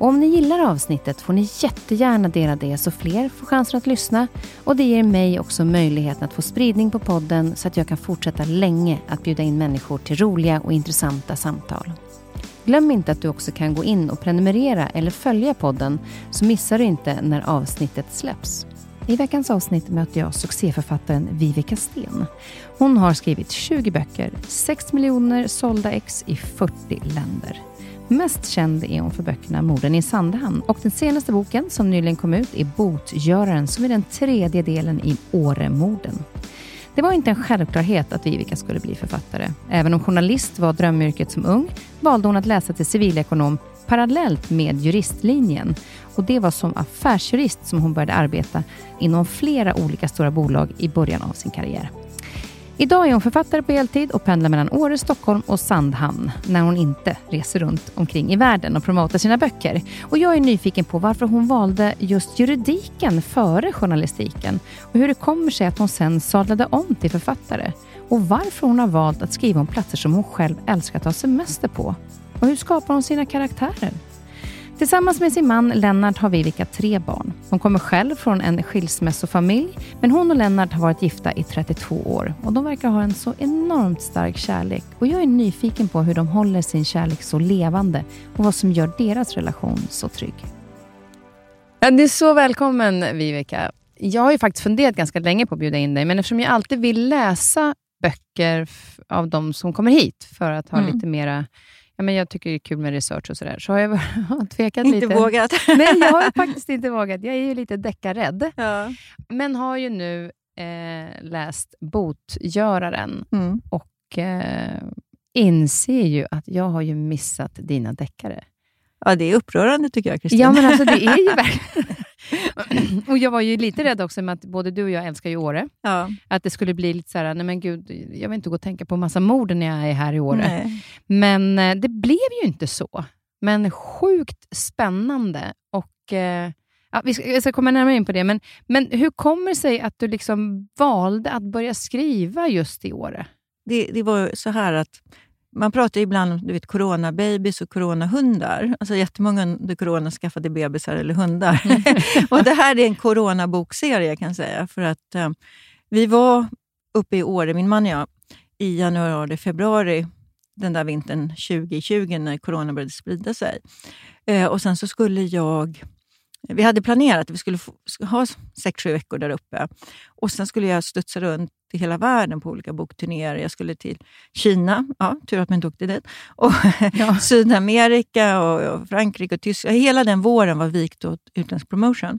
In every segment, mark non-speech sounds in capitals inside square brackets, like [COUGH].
Och om ni gillar avsnittet får ni jättegärna dela det så fler får chansen att lyssna. Och det ger mig också möjligheten att få spridning på podden så att jag kan fortsätta länge att bjuda in människor till roliga och intressanta samtal. Glöm inte att du också kan gå in och prenumerera eller följa podden så missar du inte när avsnittet släpps. I veckans avsnitt möter jag succéförfattaren Viveka Sten. Hon har skrivit 20 böcker, 6 miljoner sålda ex i 40 länder. Mest känd är hon för böckerna Morden i Sandhamn och den senaste boken som nyligen kom ut är Botgöraren som är den tredje delen i Åremorden. Det var inte en självklarhet att Vivica skulle bli författare. Även om journalist var drömyrket som ung valde hon att läsa till civilekonom parallellt med juristlinjen. Och det var som affärsjurist som hon började arbeta inom flera olika stora bolag i början av sin karriär. Idag är hon författare på heltid och pendlar mellan Åre, Stockholm och Sandhamn när hon inte reser runt omkring i världen och promotar sina böcker. Och jag är nyfiken på varför hon valde just juridiken före journalistiken och hur det kommer sig att hon sen sadlade om till författare och varför hon har valt att skriva om platser som hon själv älskar att ta semester på. Och hur skapar hon sina karaktärer? Tillsammans med sin man Lennart har Vivica tre barn. Hon kommer själv från en skilsmässofamilj, men hon och Lennart har varit gifta i 32 år och de verkar ha en så enormt stark kärlek. Och jag är nyfiken på hur de håller sin kärlek så levande och vad som gör deras relation så trygg. Ja, du är så välkommen Vivica. Jag har ju faktiskt funderat ganska länge på att bjuda in dig, men eftersom jag alltid vill läsa böcker av de som kommer hit för att ha mm. lite mera ja, men jag tycker det är kul med research och sådär, så har jag [LAUGHS] tvekat inte lite. Inte vågat? [LAUGHS] Nej, jag har [LAUGHS] faktiskt inte vågat. Jag är ju lite deckarrädd. Ja. Men har ju nu eh, läst Botgöraren mm. och eh, inser ju att jag har ju missat dina deckare. Ja, det är upprörande tycker jag, Kristin. Ja, men alltså det är ju [LAUGHS] verkligen... och jag var ju lite rädd också med att både du och jag älskar ju Åre. Ja. Att det skulle bli lite så här, nej men gud, jag vill inte gå och tänka på massa mord när jag är här i Åre. Nej. Men eh, det blev ju inte så. Men sjukt spännande. Och eh, ja, vi, ska, vi ska komma närmare in på det, men, men hur kommer det sig att du liksom valde att börja skriva just i Åre? Det, det var så här att man pratar ibland om du vet, coronababys och coronahundar. Alltså jättemånga under corona skaffade bebisar eller hundar. Mm. [LAUGHS] och Det här är en coronabokserie kan jag säga. För att eh, Vi var uppe i Åre, min man och jag, i januari, februari den där vintern 2020 när corona började sprida sig. Eh, och Sen så skulle jag vi hade planerat att vi skulle ha sex, sju veckor där uppe. Och Sen skulle jag studsa runt i hela världen på olika bokturnéer. Jag skulle till Kina, ja, tur att man inte åkte dit, och [LAUGHS] ja. Sydamerika, och, Frankrike och Tyskland. Hela den våren var vikt åt utländsk promotion.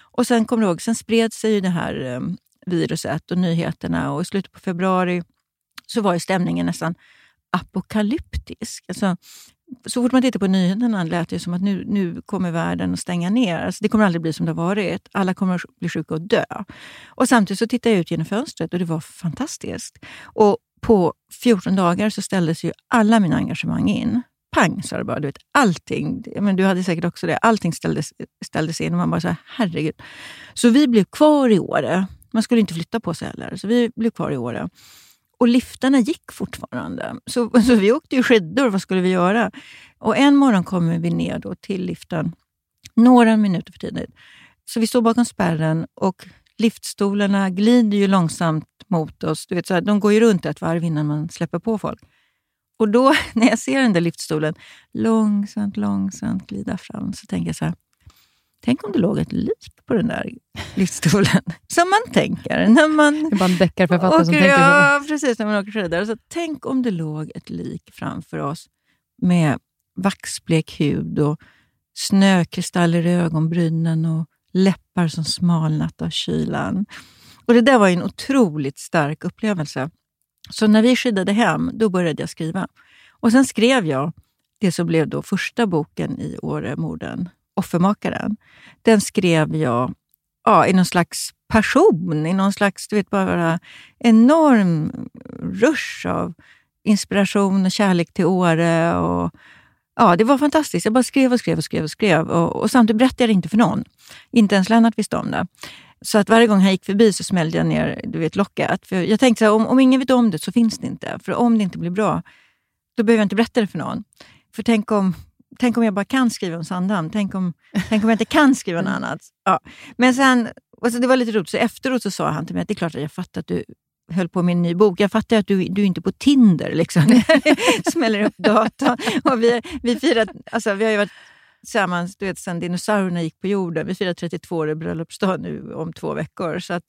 Och sen kommer ihåg, sen spred sig det här um, viruset och nyheterna och i slutet på februari så var ju stämningen nästan apokalyptisk. Alltså, så fort man tittar på nyheterna lät det som att nu, nu kommer världen att stänga ner. Alltså det kommer aldrig bli som det har varit. Alla kommer att bli sjuka och dö. Och Samtidigt så tittade jag ut genom fönstret och det var fantastiskt. Och på 14 dagar så ställdes ju alla mina engagemang in. Pang sa det bara. Du vet, allting, men du hade säkert också det. Allting ställdes, ställdes in och man bara så här, herregud. Så vi blev kvar i Åre. Man skulle inte flytta på sig heller, så vi blev kvar i Åre. Och liftarna gick fortfarande. Så, [LAUGHS] så vi åkte ju skidor. Vad skulle vi göra? Och En morgon kommer vi ner då till liften, några minuter för tidigt. Så vi står bakom spärren och liftstolarna glider ju långsamt mot oss. Du vet, så här, de går ju runt ett varv innan man släpper på folk. Och då [LAUGHS] när jag ser den där liftstolen långsamt, långsamt glida fram så tänker jag så här, Tänk om det låg ett lik på den där liftstolen. [LAUGHS] Som man tänker när man... Det är bara en deckarförfattare som tänker ja, så. precis. När man åker skidor. Så tänk om det låg ett lik framför oss med vaxblek hud och snökristaller i ögonbrynen och läppar som smalnat av kylan. Och Det där var en otroligt stark upplevelse. Så när vi skidade hem, då började jag skriva. Och Sen skrev jag det som blev då första boken i Åremorden, Offermakaren. Den skrev jag ja, i någon slags passion, i någon slags du vet, bara enorm rush av inspiration och kärlek till Åre. Och, ja, det var fantastiskt. Jag bara skrev och skrev och skrev. Och skrev och, och samtidigt berättade jag det inte för någon. Inte ens Lennart visste om det. Så att varje gång han gick förbi så smällde jag ner du vet, locket. För jag tänkte att om, om ingen vet om det så finns det inte. För om det inte blir bra, då behöver jag inte berätta det för någon. För tänk om, tänk om jag bara kan skriva om Sandhamn. Tänk om, tänk om jag inte kan skriva något annat. Ja. Men sen, alltså det var lite roligt, så efteråt så sa han till mig att det är klart att jag fattar att du höll på med en ny bok. Jag fattar att du, du är inte på Tinder. Liksom. [LAUGHS] Smäller upp datorn. Och vi, vi, firat, alltså, vi har ju varit tillsammans du vet, sen dinosaurierna gick på jorden. Vi firar 32 år i bröllopsdag nu om två veckor. Så, att,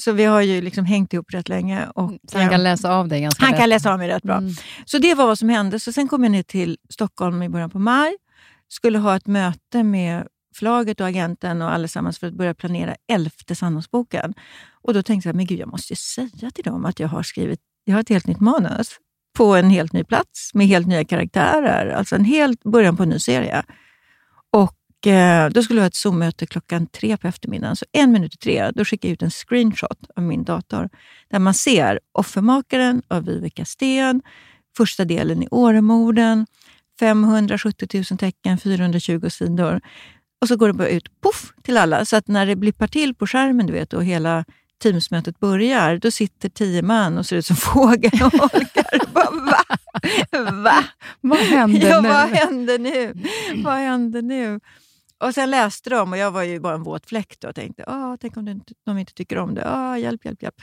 så vi har ju liksom hängt ihop rätt länge. Och, så han kan läsa av dig ganska Han lätt. kan läsa av mig rätt bra. Mm. Så det var vad som hände. Så Sen kom jag ner till Stockholm i början på maj. Skulle ha ett möte med förlaget och agenten och allesammans för att börja planera elfte Sandhamnsboken. Och då tänkte jag, men gud, jag måste säga till dem att jag har skrivit jag har ett helt nytt manus på en helt ny plats med helt nya karaktärer. Alltså en helt början på en ny serie. Eh, Då skulle vi ha ett Zoom-möte klockan tre på eftermiddagen. Så en minut i tre, då skickade jag ut en screenshot av min dator där man ser Offermakaren av Vivica Sten, första delen i Åremorden, 570 000 tecken, 420 sidor. Och så går det bara ut poff till alla. Så att när det blippar till på skärmen du vet, och hela Teamsmötet börjar, då sitter tio man och ser ut som [LAUGHS] fåglar och holkar. Bara, va? Va? Vad händer ja, nu? Vad händer nu? vad händer nu? Och Sen läste de och jag var ju bara en våt fläkt och tänkte, ah, tänk om de inte, de inte tycker om det. Ah, hjälp, hjälp, hjälp.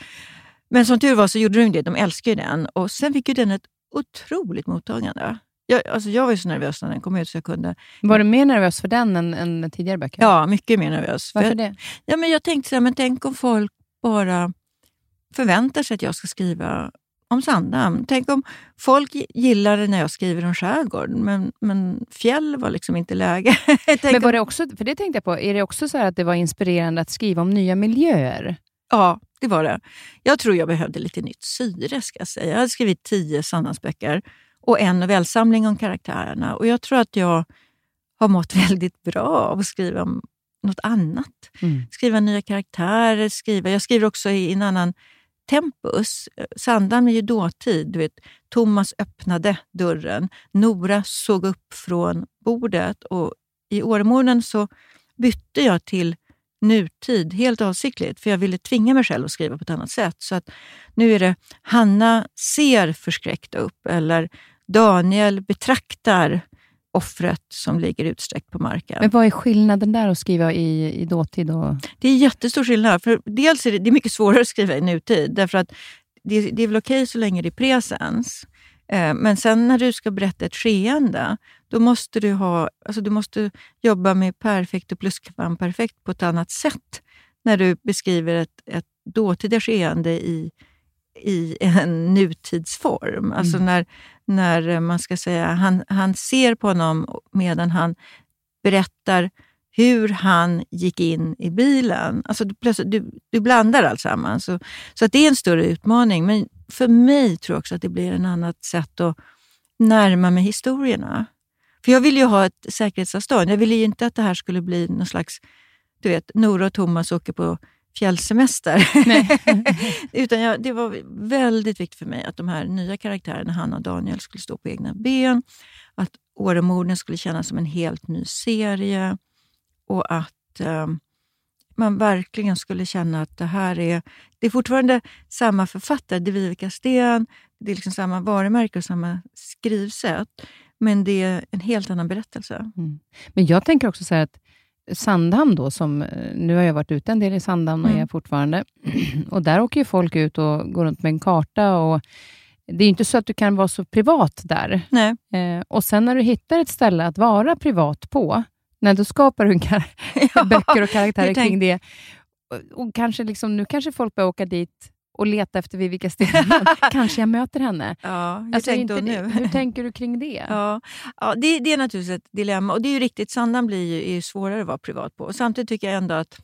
Men som tur var så gjorde de det. De älskar ju den. Och Sen fick ju den ett otroligt mottagande. Jag, alltså jag var så nervös när den kom ut så jag kunde... Var du mer nervös för den än, än tidigare böcker? Ja, mycket mer nervös. Varför för, det? Ja, men jag tänkte så här, men tänk om folk bara förväntar sig att jag ska skriva om Sandhamn. Tänk om folk gillar det när jag skriver om skärgården, men, men fjäll var liksom inte läge. [LAUGHS] men var det också, för det tänkte jag på, är det också så att det var inspirerande att skriva om nya miljöer? Ja, det var det. Jag tror jag behövde lite nytt syre, ska jag säga. Jag hade skrivit tio Sandhamnsböcker och en novellsamling om karaktärerna. Och jag tror att jag har mått [LAUGHS] väldigt bra av att skriva om något annat. Mm. Skriva nya karaktärer. Skriva. Jag skriver också i en annan tempus. Eh, Sandhamn är ju dåtid. Du vet, Thomas öppnade dörren. Nora såg upp från bordet. Och I Åremorden så bytte jag till nutid helt avsiktligt, för jag ville tvinga mig själv att skriva på ett annat sätt. Så att nu är det Hanna ser förskräckt upp eller Daniel betraktar offret som ligger utsträckt på marken. Men vad är skillnaden där att skriva i, i dåtid? Och... Det är jättestor skillnad. För dels är det, det är mycket svårare att skriva i nutid, därför att det, det är väl okej så länge det är presens. Eh, men sen när du ska berätta ett skeende, då måste du, ha, alltså du måste jobba med perfekt och pluskvamperfekt på ett annat sätt när du beskriver ett, ett dåtida skeende i, i en nutidsform. Alltså mm. när, när eh, man ska säga, han, han ser på honom medan han berättar hur han gick in i bilen. Alltså du, plötsligt, du, du blandar alltsammans. Så, så att det är en större utmaning. Men för mig tror jag också att det blir ett annat sätt att närma mig historierna. För jag vill ju ha ett säkerhetsavstånd. Jag ville ju inte att det här skulle bli någon slags, du vet, Nora och Thomas åker på fjällsemester. [LAUGHS] Utan jag, det var väldigt viktigt för mig att de här nya karaktärerna, Hanna och Daniel, skulle stå på egna ben. Att Åremorden skulle kännas som en helt ny serie och att eh, man verkligen skulle känna att det här är... Det är fortfarande samma författare, det är Vivica Sten, det är liksom samma varumärke och samma skrivsätt. Men det är en helt annan berättelse. Mm. Men jag tänker också så att Sandhamn då, som, nu har jag varit ute en del i Sandhamn och mm. är fortfarande, [CLEARS THROAT] och där åker ju folk ut och går runt med en karta. och Det är inte så att du kan vara så privat där. Nej. Eh, och sen när du hittar ett ställe att vara privat på, när då skapar du [LAUGHS] ja, böcker och karaktärer kring det. Och, och, kanske liksom, nu kanske folk börjar åka dit och leta efter Vivica Stenman. [LAUGHS] Kanske jag möter henne. Ja, hur, alltså, inte, nu? hur tänker du kring det? Ja, ja det, det, är naturligtvis ett dilemma. Och det är ju riktigt, Sandhamn blir ju, svårare att vara privat på. Och samtidigt tycker jag ändå att...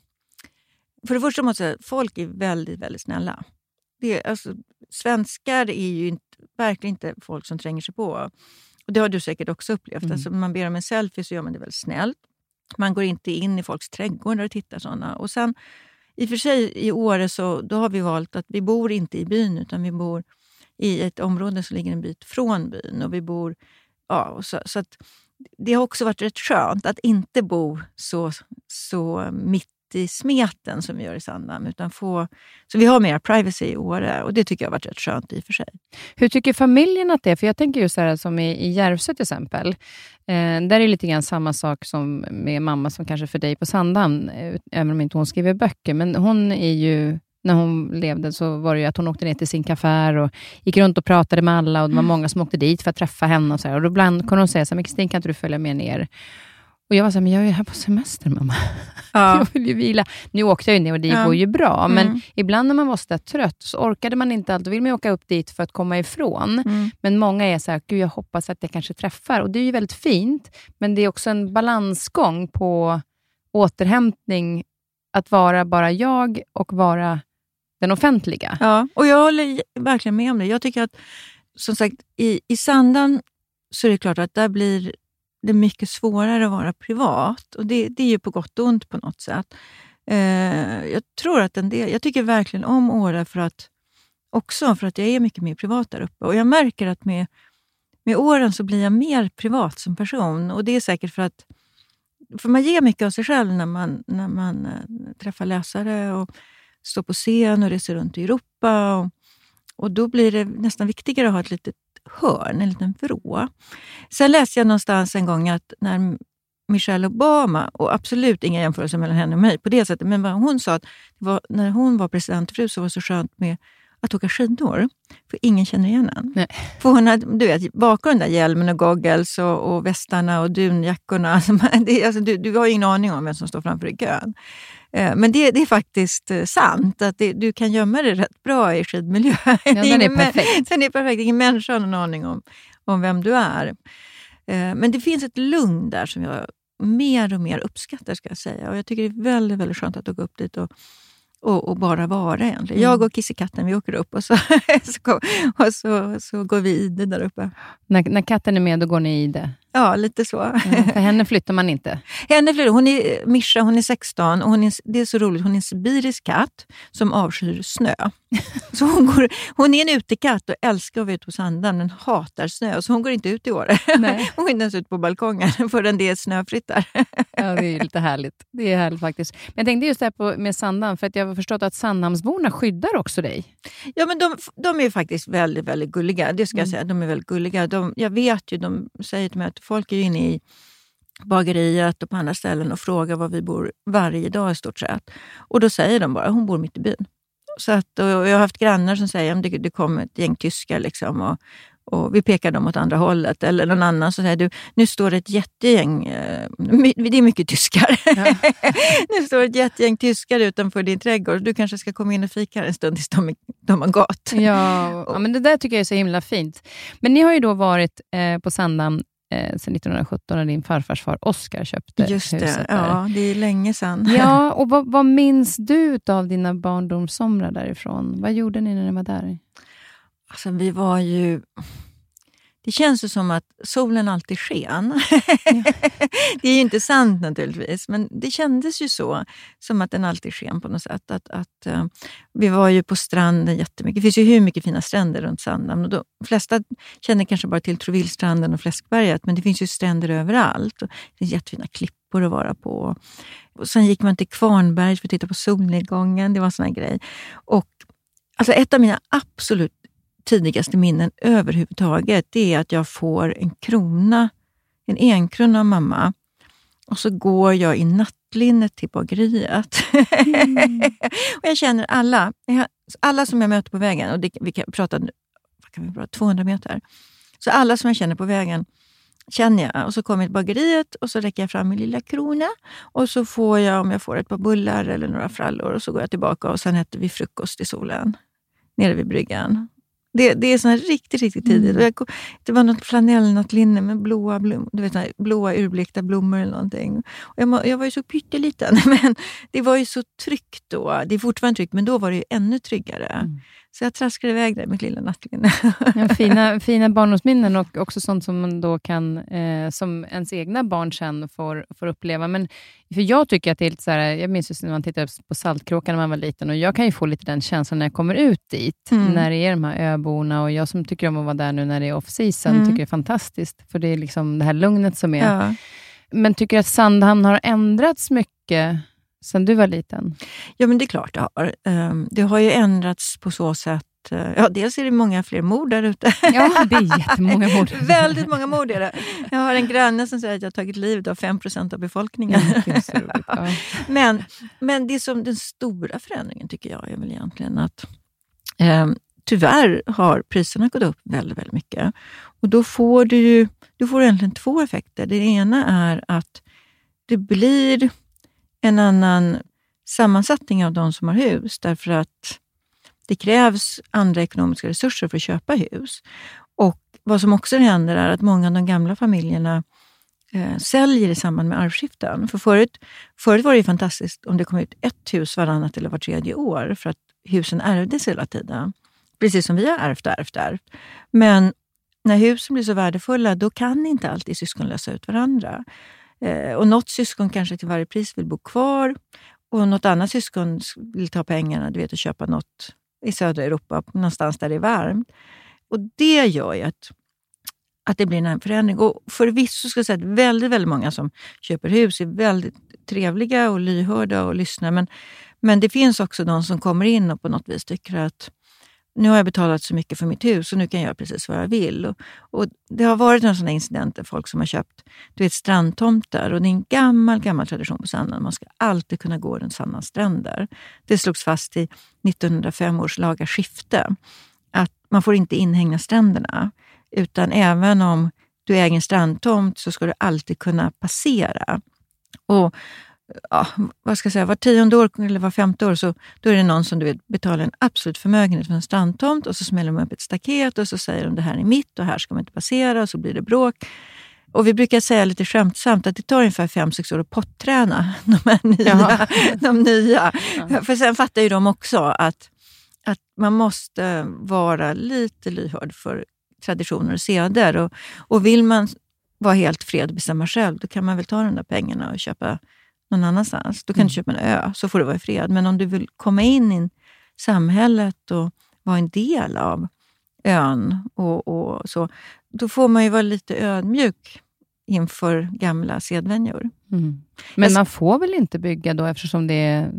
För det första måste jag säga folk är väldigt, väldigt snälla. Det, alltså, svenskar är ju inte, verkligen inte folk som tränger sig på. Och Det har du säkert också upplevt. Mm. Alltså, man ber om en selfie så gör man det väldigt snällt. Man går inte in i folks trädgårdar och tittar sådana. Och sen i och för sig i Åre så då har vi valt att vi bor inte i byn utan vi bor i ett område som ligger en bit från byn. Och vi bor, ja, så, så att det har också varit rätt skönt att inte bo så, så mitt i smeten som vi gör i Sandhamn. Utan få, så vi har mer privacy i Åre och det tycker jag har varit rätt skönt i och för sig. Hur tycker familjen att det är? För jag tänker just så här, som i, i Järvsö till exempel. Eh, där är det lite grann samma sak som med mamma som kanske för dig på Sandhamn, eh, även om inte hon skriver böcker. Men hon är ju när hon levde så var det ju att hon åkte ner till sin kafé och gick runt och pratade med alla och det var mm. många som åkte dit för att träffa henne. Och så här. Och då ibland kunde hon säga så här, Kristin kan inte du följa med ner? Och jag var så här, men jag är ju här på semester mamma. Ja. [LAUGHS] jag vill ju vila. Nu åkte jag ju ner och det ja. går ju bra, men mm. ibland när man var så trött så orkade man inte allt. Då vill man åka upp dit för att komma ifrån. Mm. Men många är så här, gud jag hoppas att jag kanske träffar. Och det är ju väldigt fint, men det är också en balansgång på återhämtning, att vara bara jag och vara den offentliga. Ja, och jag håller verkligen med om det. Jag tycker att, som sagt, i, i Sandan så är det klart att där blir det är mycket svårare att vara privat. Och det, det är ju på gott och ont på något sätt. Eh, jag tror att en del, jag tycker verkligen om Åre för att, också för att jag är mycket mer privat där uppe. Och jag märker att med, med åren så blir jag mer privat som person. Och det är säkert för att för man ger mycket av sig själv när man, när man äh, träffar läsare och står på scen och reser runt i Europa. Och, och Då blir det nästan viktigare att ha ett litet hörn, en liten vrå. Sen läste jag någonstans en gång att när Michelle Obama, och absolut inga jämförelser mellan henne och mig på det sättet, men vad hon sa att var, när hon var presidentfru så var det så skönt med att åka skidor, för ingen känner igen en. För hon hade, du vet, bakom den där hjälmen och goggles och, och västarna och dunjackorna, [LAUGHS] alltså, det, alltså, du, du har ingen aning om vem som står framför i kön. Eh, men det, det, är faktiskt eh, sant, att det, du kan gömma dig rätt bra i skidmiljö. Ja, den [LAUGHS] är perfekt. Den är perfekt. Ingen människa har någon aning om, om vem du är. Eh, men det finns ett lugn där som jag mer och mer uppskattar. ska Jag säga. Och jag tycker det är väldigt, väldigt skönt att gå upp dit och och, och, bara vara egentligen. Jag mm. och kissekatten vi åker upp och så, [LAUGHS] så, och så, så går vi i det där uppe. När, när katten är med, då går ni i det? Ja, lite så. Ja, för henne flyttar man inte? [LAUGHS] Henne flyttar, hon är, Mischa hon är 16 och hon är, det är så roligt. Hon är en sibirisk katt som avskyr snö. Så hon, går, hon är en utekatt och älskar att vara ute på sanden men hatar snö. Så hon går inte ut i år. [LAUGHS] Hon går inte ens ut på balkongen [LAUGHS] förrän det är snöfritt där. Ja, det är lite härligt. Det är härligt faktiskt. Men jag tänkte just det här på, med Sandhamn, för att jag har förstått att Sandhamnsborna skyddar också dig. Ja, men de, de är faktiskt väldigt, väldigt gulliga. Det ska jag mm. säga. De är väldigt gulliga. De, jag vet ju, de säger till mig att folk är inne i bageriet och på andra ställen och frågar var vi bor varje dag i stort sett. Och då säger de bara, hon bor mitt i byn. Så att, jag har haft grannar som säger det, det kom ett gäng tyskar liksom och, och vi pekar dem åt andra hållet. Eller någon annan som säger, du, nu står det ett jättegäng, eh, det är mycket tyskar. Ja. [LAUGHS] nu står ett jättegäng tyskar utanför din trädgård. Du kanske ska komma in och fika en stund tills de, de har gått. Ja, ja, men det där tycker jag är så himla fint. Men ni har ju då varit eh, på Sandhamn eh, sedan 1917 när din farfars far Oskar köpte Just det, huset där. ja, det är länge sedan. Ja, [LAUGHS] och vad, vad minns du av dina barndomssomrar därifrån? Vad gjorde ni när ni var där? Alltså, vi var ju... det känns ju som att solen alltid sken. [LAUGHS] det är ju inte sant naturligtvis, men det kändes ju så. Som att den alltid sken på något sätt. Att, att, uh, vi var ju på stranden jättemycket. Det finns ju hur mycket fina stränder runt Sandhamn. De flesta känner kanske bara till Trovillstranden och Fläskberget, men det finns ju stränder överallt. Och det finns jättefina klippor att vara på. Och sen gick man till Kvarnberg för att titta på solnedgången. Det var en sån grej. Och, alltså ett av mina absolut tidigaste minnen överhuvudtaget, det är att jag får en krona, en enkrona av mamma. Och så går jag i nattlinnet till bageriet. Mm. [LAUGHS] och jag känner alla, alla som jag möter på vägen, och det, vi kan prata, vad kan vi prata 200 meter. Så alla som jag känner på vägen känner jag. Och så kommer jag till bageriet och så räcker jag fram min lilla krona. Och så får jag, om jag får ett par bullar eller några frallor, och så går jag tillbaka och sen äter vi frukost i solen nere vid bryggan. Det, det är sån riktigt, riktigt tidigt. Mm. det var något flanellnattlinne med blåa, blom, du vet, blåa urblekta blommor eller någonting. Och jag, jag var ju så pytteliten, [LAUGHS] men det var ju så tryggt då. Det är fortfarande tryggt, men då var det ännu tryggare. Mm. Så jag traskade iväg där med mitt lilla nattlinne. Ja, [LAUGHS] fina, fina barndomsminnen och också sånt som, man då kan, eh, som ens egna barn sen får, får uppleva. Men, för Jag tycker att det är lite så här, jag minns när man tittade på Saltkråkan när man var liten och jag kan ju få lite den känslan när jag kommer ut dit, mm. när det är de här öborna och jag som tycker om att vara där nu när det är off-season, mm. tycker det är fantastiskt. För det är liksom det här lugnet som är. Ja. Men tycker att Sandhamn har ändrats mycket sen du var liten? Ja, men det är klart det har. Ehm, det har ju ändrats på så sätt eh, Ja, dels är det många fler mord där ute. Ja, det är jättemånga mord. [LAUGHS] Väldigt många mord är det. Jag har en granne som säger att jag har tagit livet av 5% av befolkningen. Ja, [LAUGHS] men, men det som den stora förändringen tycker jag är väl egentligen att eh, tyvärr har priserna gått upp väldigt, väldigt mycket. Och då får du, du får egentligen två effekter. Det ena är att det blir en annan sammansättning av de som har hus, därför att det krävs andra ekonomiska resurser för att köpa hus. Och Vad som också händer är att många av de gamla familjerna eh, säljer i samband med arvskiften. För förut, förut var det fantastiskt om det kom ut ett hus varannat eller var tredje år, för att husen ärvdes hela tiden. Precis som vi har ärvt och ärvt, ärvt. Men när husen blir så värdefulla, då kan inte alltid syskon lösa ut varandra. Eh, och något syskon kanske till varje pris vill bo kvar och något annat syskon vill ta pengarna du vet, och köpa något i södra Europa, någonstans där det är varmt. Och Det gör ju att, att det blir en förändring. Och förvisso ska jag säga att väldigt, väldigt många som köper hus är väldigt trevliga och lyhörda och lyssnar. Men, men det finns också de som kommer in och på något vis tycker att nu har jag betalat så mycket för mitt hus och nu kan jag göra precis vad jag vill. Och, och det har varit några sådana incidenter, folk som har köpt du vet, strandtomter. Och det är en gammal, gammal tradition på Sandhamn. Man ska alltid kunna gå runt Sandhamns stränder. Det slogs fast i 1905 års laga skifte att man får inte inhägna stränderna. Utan även om du äger en strandtomt så ska du alltid kunna passera. Och ja, vad ska jag säga, var tionde år eller var femte år så då är det någon som du vet, betalar en absolut förmögenhet för en strandtomt och så smäller de upp ett staket och så säger de det här är mitt och här ska man inte passera och så blir det bråk. Och Vi brukar säga lite skämtsamt att det tar ungefär fem sex år att potträna [LAUGHS] de här nya. [LAUGHS] de nya. Ja. För sen fattar ju de också att, att man måste vara lite lyhörd för traditioner och seder. Och, och vill man vara helt fred och bestämma själv, då kan man väl ta de där pengarna och köpa någon annanstans. Då kan mm. du köpa en ö, så får du vara i fred. Men om du vill komma in i samhället och vara en del av ön, och, och så, då får man ju vara lite ödmjuk inför gamla sedvänjor. Mm. Men man får väl inte bygga då eftersom det är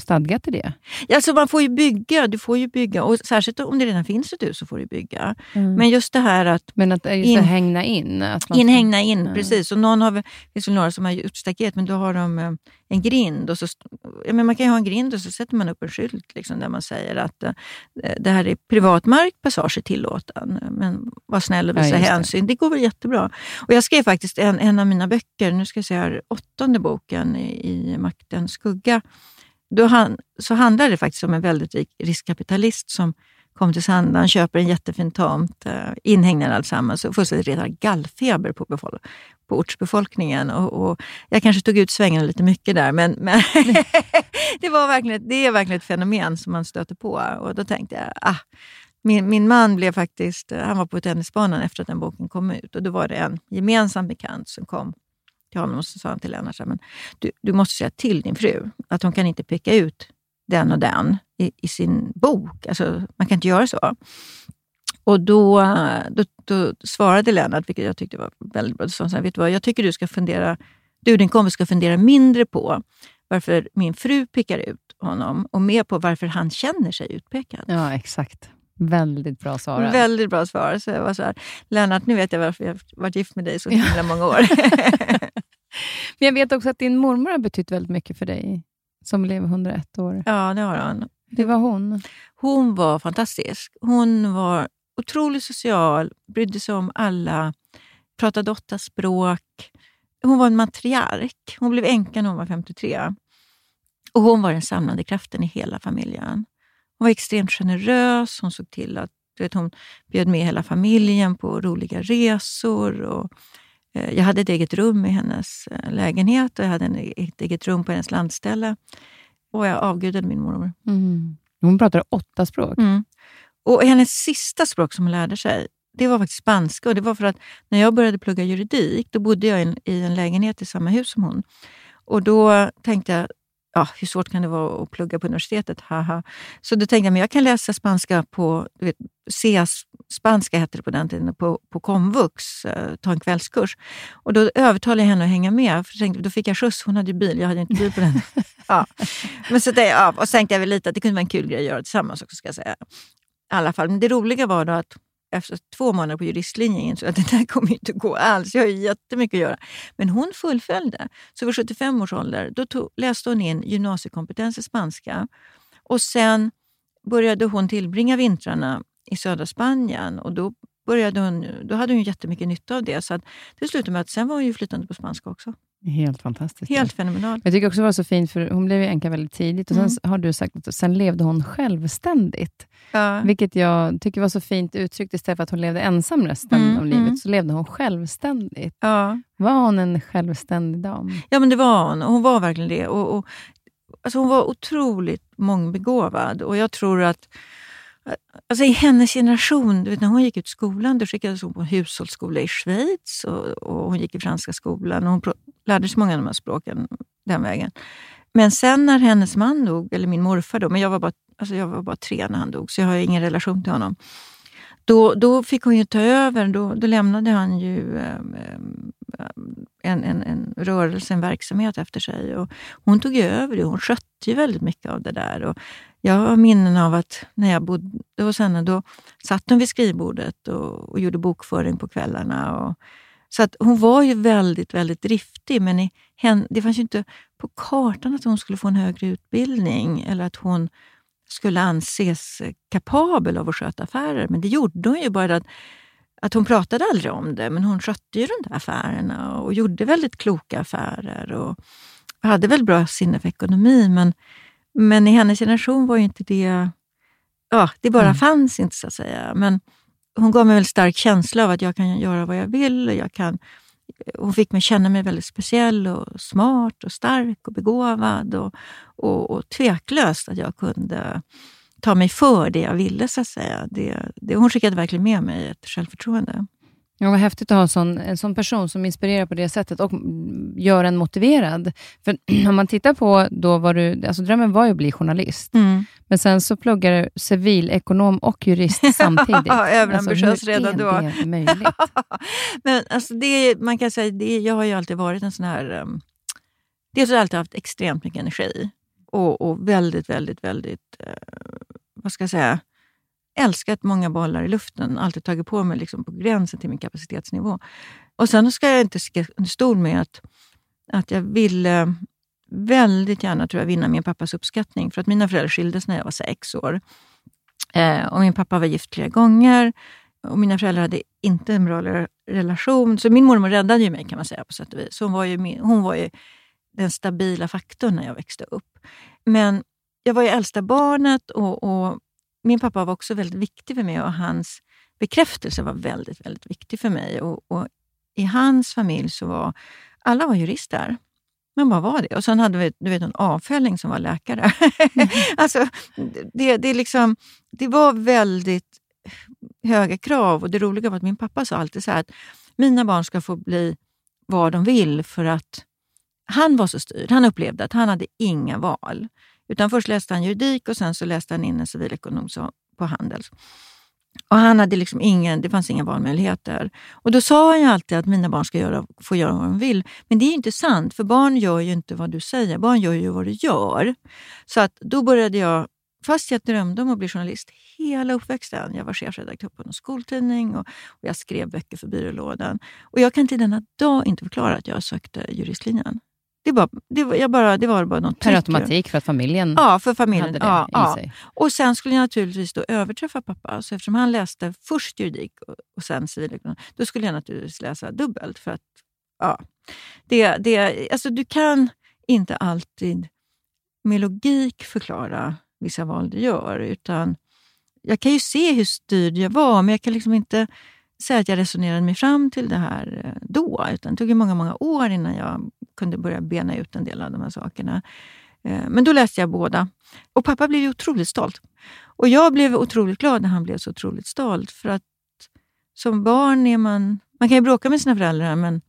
stadgat i det? Alltså man får ju bygga, du får ju bygga. Och särskilt om det redan finns ett hus så får du bygga. Mm. Men just det här att... Men att just in, hängna in? Att man in, hängna in, mm. precis. Och någon har, det finns väl några som har gjort staket, men då har de eh, en grind. Och så, ja, men man kan ju ha en grind och så sätter man upp en skylt liksom, där man säger att uh, det här är privatmark, passage är tillåten. Men var snäll och visa ja, hänsyn. Det. det går väl jättebra. Och Jag skrev faktiskt en, en av mina böcker, nu ska jag säga här, åttonde boken i, i Maktens skugga. Då han, så handlar det faktiskt om en väldigt rik riskkapitalist som kom till Sandhamn, köper en jättefin tomt, eh, inhägnad alltsammans och fullständigt redan gallfeber på, på ortsbefolkningen. Och, och, jag kanske tog ut svängarna lite mycket där, men, men [LAUGHS] det, var verkligen, det är verkligen ett fenomen som man stöter på. Och Då tänkte jag, ah, min, min man blev faktiskt, han var på tennisbanan efter att den boken kom ut och då var det en gemensam bekant som kom till honom och så sa han till Lennart, men du, du måste säga till din fru att hon kan inte peka ut den och den i, i sin bok. Alltså, man kan inte göra så. Och då, då, då svarade Lennart, vilket jag tyckte var väldigt bra, så här, vet du vad, jag tycker du ska fundera, du din kompis ska fundera mindre på varför min fru pekar ut honom och mer på varför han känner sig utpekad. Ja, exakt. Väldigt bra svar. Väldigt bra svar. Så jag var så här, Lennart, nu vet jag varför jag varit gift med dig så himla många år. [LAUGHS] [LAUGHS] Men jag vet också att din mormor har betytt väldigt mycket för dig, som blev 101 år. Ja, det har hon. Det var hon. Hon var fantastisk. Hon var otroligt social, brydde sig om alla, pratade åtta språk. Hon var en matriark. Hon blev änka när hon var 53. Och Hon var den samlande kraften i hela familjen. Hon var extremt generös. Hon såg till att du vet, hon bjöd med hela familjen på roliga resor. Och, jag hade ett eget rum i hennes eh, lägenhet och jag hade ett eget rum på hennes landställe. Och jag avgudade min mormor. Mm. Hon pratade åtta språk. Mm. Och hennes sista språk som hon lärde sig, det var faktiskt spanska. Och det var för att när jag började plugga juridik, då bodde jag i en lägenhet i samma hus som hon. Och då tänkte jag, ja, hur svårt kan det vara att plugga på universitetet? Haha. Så då tänkte jag, men jag kan läsa spanska på, du vet, C-spanska hette det på den tiden, på, på komvux, eh, ta en kvällskurs. Och då övertalade jag henne att hänga med, för tänkte, då fick jag skjuts. Hon hade ju bil, jag hade inte bil på den. [LAUGHS] ja. Men så det, ja, och så tänkte jag väl lite att det kunde vara en kul grej att göra tillsammans också. Ska jag säga. Alla fall. Men det roliga var då att efter två månader på juristlinjen insåg att det där kommer inte att gå alls. Jag har ju jättemycket att göra. Men hon fullföljde. Så vid 75 års ålder då tog, läste hon in gymnasiekompetens i spanska. Och sen började hon tillbringa vintrarna i södra Spanien. Och då, började hon, då hade hon jättemycket nytta av det. Så att det slutade med att sen var hon ju flytande på spanska också. Helt fantastiskt. Helt fenomenalt. Jag tycker också det var så fint, för hon blev ju änka väldigt tidigt och sen Mm. har du sagt att sen levde hon självständigt. Ja. Vilket jag tycker var så fint uttryckt. Istället för att hon levde ensam resten Mm, av livet, mm. så levde hon självständigt. Ja. Var hon en självständig dam? Ja, men det var hon. Hon var verkligen det. Och, och, alltså hon var otroligt mångbegåvad. Och jag tror att alltså i hennes generation, du vet, när hon gick ut skolan, då skickades hon på en hushållsskola i Schweiz och, och hon gick i franska skolan. Och hon lärde sig många av de här språken den vägen. Men sen när hennes man dog, eller min morfar då, men jag var bara, alltså jag var bara tre när han dog, så jag har ingen relation till honom. Då, då fick hon ju ta över. Då, då lämnade han ju ehm, ehm, en, en, en rörelse, en verksamhet efter sig. Och hon tog ju över det. Hon skötte ju väldigt mycket av det där. Och jag har minnen av att när jag bodde hos henne, då satt hon vid skrivbordet och, och gjorde bokföring på kvällarna. Och, så att hon var ju väldigt, väldigt driftig, men i hen, det fanns ju inte på kartan att hon skulle få en högre utbildning eller att hon skulle anses kapabel av att sköta affärer. Men det gjorde hon ju bara att, att hon pratade aldrig om det, men hon skötte ju de där affärerna och gjorde väldigt kloka affärer och hade väl bra sinne för ekonomi. Men, men i hennes generation var ju inte det... Ja, det bara Mm. fanns inte så att säga. Men hon gav mig en stark känsla av att jag kan göra vad jag vill. Och jag kan, hon fick mig känna mig väldigt speciell och smart och stark och begåvad. Och, och, och tveklöst att jag kunde ta mig för det jag ville. så att säga. Det, det, hon skickade verkligen med mig ett självförtroende. Ja, vad häftigt att ha en sån, en sån person som inspirerar på det sättet och mm, gör en motiverad. För [CLEARS THROAT] om man tittar på då var du, alltså drömmen var ju att bli journalist, men sen så pluggar du civilekonom och jurist [LAUGHS] samtidigt. Överambitiös alltså, hur redan då. är det möjligt? [LAUGHS] Men alltså det, man kan säga, det, jag har ju alltid varit en sån här... Um, dels har jag alltid haft extremt mycket energi och, och väldigt, väldigt, väldigt... eh, vad ska jag säga? Älskat många bollar i luften. Alltid tagit på mig liksom på gränsen till min kapacitetsnivå. Och sen ska jag inte sticka under stol med att, att jag ville väldigt gärna tror jag, vinna min pappas uppskattning. För att mina föräldrar skildes när jag var sex år. Eh, och min pappa var gift flera gånger. Och mina föräldrar hade inte en bra relation. Så min mormor räddade ju mig kan man säga på sätt och vis. Hon var ju, min, hon var ju den stabila faktorn när jag växte upp. Men jag var ju äldsta barnet och, och min pappa var också väldigt viktig för mig och hans bekräftelse var väldigt, väldigt viktig för mig. Och, och I hans familj så var alla var jurister. Man bara var det. Och sen hade vi du vet, en avföljning som var läkare. [LAUGHS] alltså, det, det, liksom, det var väldigt höga krav. Och Det roliga var att min pappa sa alltid så att mina barn ska få bli vad de vill för att han var så styrd. Han upplevde att han hade inga val. Utan först läste han juridik och sen så läste han in en civilekonom på Handels. Och han hade liksom ingen, det fanns inga valmöjligheter. Och Då sa han ju alltid att mina barn ska göra, få göra vad de vill. Men det är inte sant, för barn gör ju inte vad du säger. Barn gör ju vad du gör. Så att då började jag, fast jag drömde om att bli journalist hela uppväxten. Jag var chefredaktör på en skoltidning och, och jag skrev böcker för byrålådan. Och jag kan till denna dag inte förklara att jag sökte juristlinjen. Det var, det var, jag bara, det var bara något Per automatik för att familjen, ja, för familjen hade det ja, i ja. sig. Och sen skulle jag naturligtvis då överträffa pappa. Så eftersom han läste först juridik och, och sen civilekonom, då skulle jag naturligtvis läsa dubbelt. För att, ja, det, det, alltså du kan inte alltid med logik förklara vissa val du gör. Utan jag kan ju se hur styrd jag var, men jag kan liksom inte säga att jag resonerade mig fram till det här eh, då. Utan det tog ju många, många år innan jag kunde börja bena ut en del av de här sakerna. Eh, men då läste jag båda. Och pappa blev otroligt stolt. Och jag blev otroligt glad när han blev så otroligt stolt. För att som barn är man... Man kan ju bråka med sina föräldrar, men,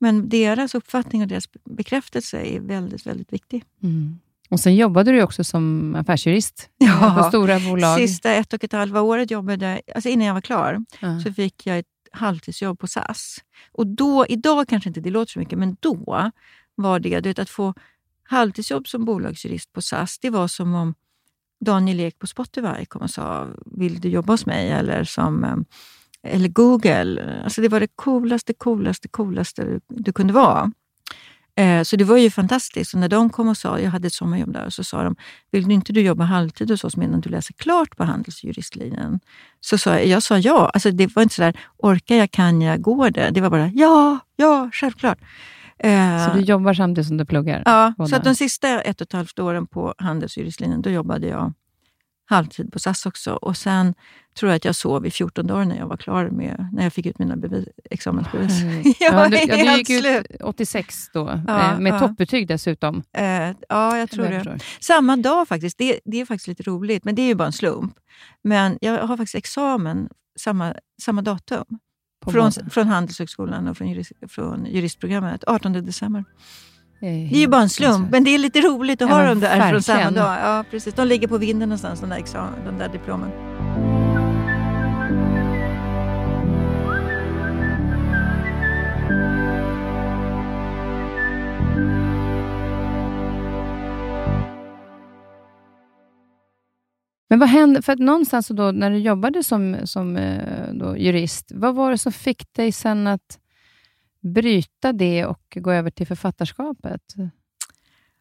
men deras uppfattning och deras bekräftelse är väldigt, väldigt viktig. Mm. Och Sen jobbade du också som affärsjurist [LAUGHS] Ja, på stora bolag. Sista ett och ett halva året jobbade alltså innan jag var klar, Ja. så fick jag ett halvtidsjobb på SAS. Och då, idag kanske inte det låter så mycket, men då var det, du vet, att få halvtidsjobb som bolagsjurist på SAS, det var som om Daniel Ek på Spotify kom och sa, vill du jobba hos mig? Eller som eh, eller Google. Alltså det var det coolaste, coolaste, coolaste du, du kunde vara. Eh, Så det var ju fantastiskt. Och när de kom och sa, jag hade ett sommarjobb där, och så sa de, vill inte du jobba halvtid hos oss medan du läser klart på handelsjuristlinjen? Så sa jag, jag sa ja. Alltså det var inte sådär, orkar jag, kan jag, går det? Det var bara, ja, ja, självklart. Eh, Så du jobbar samtidigt som du pluggar? Ja, båda? så att de sista ett och ett halvt åren på handelsjuristlinjen, då jobbade jag halvtid på SAS också. Och sen tror jag att jag sov i 14 dagar när jag var klar med, när jag fick ut mina bevis, examensbevis. Herregud. [LAUGHS] jag ja, du, ja, du gick ut slut. 86 då, Ja, eh, med ja. toppbetyg dessutom. Eh, ja, jag tror Jag det. Samma dag faktiskt. Det, det är faktiskt lite roligt, men det är ju bara en slump. Men jag har faktiskt examen samma, samma datum. På Från, från Handelshögskolan och från, jurist, från juristprogrammet. 18 december. Eh, Det är ju bara en slump, men det är lite roligt att Ja, ha dem där från samma dag. Ja, precis. De ligger på vinden någonstans, de där, examen, de där diplomen. Men vad hände, för att någonstans då, när du jobbade som, som eh, då, jurist, vad var det som fick dig sen att bryta det och gå över till författarskapet?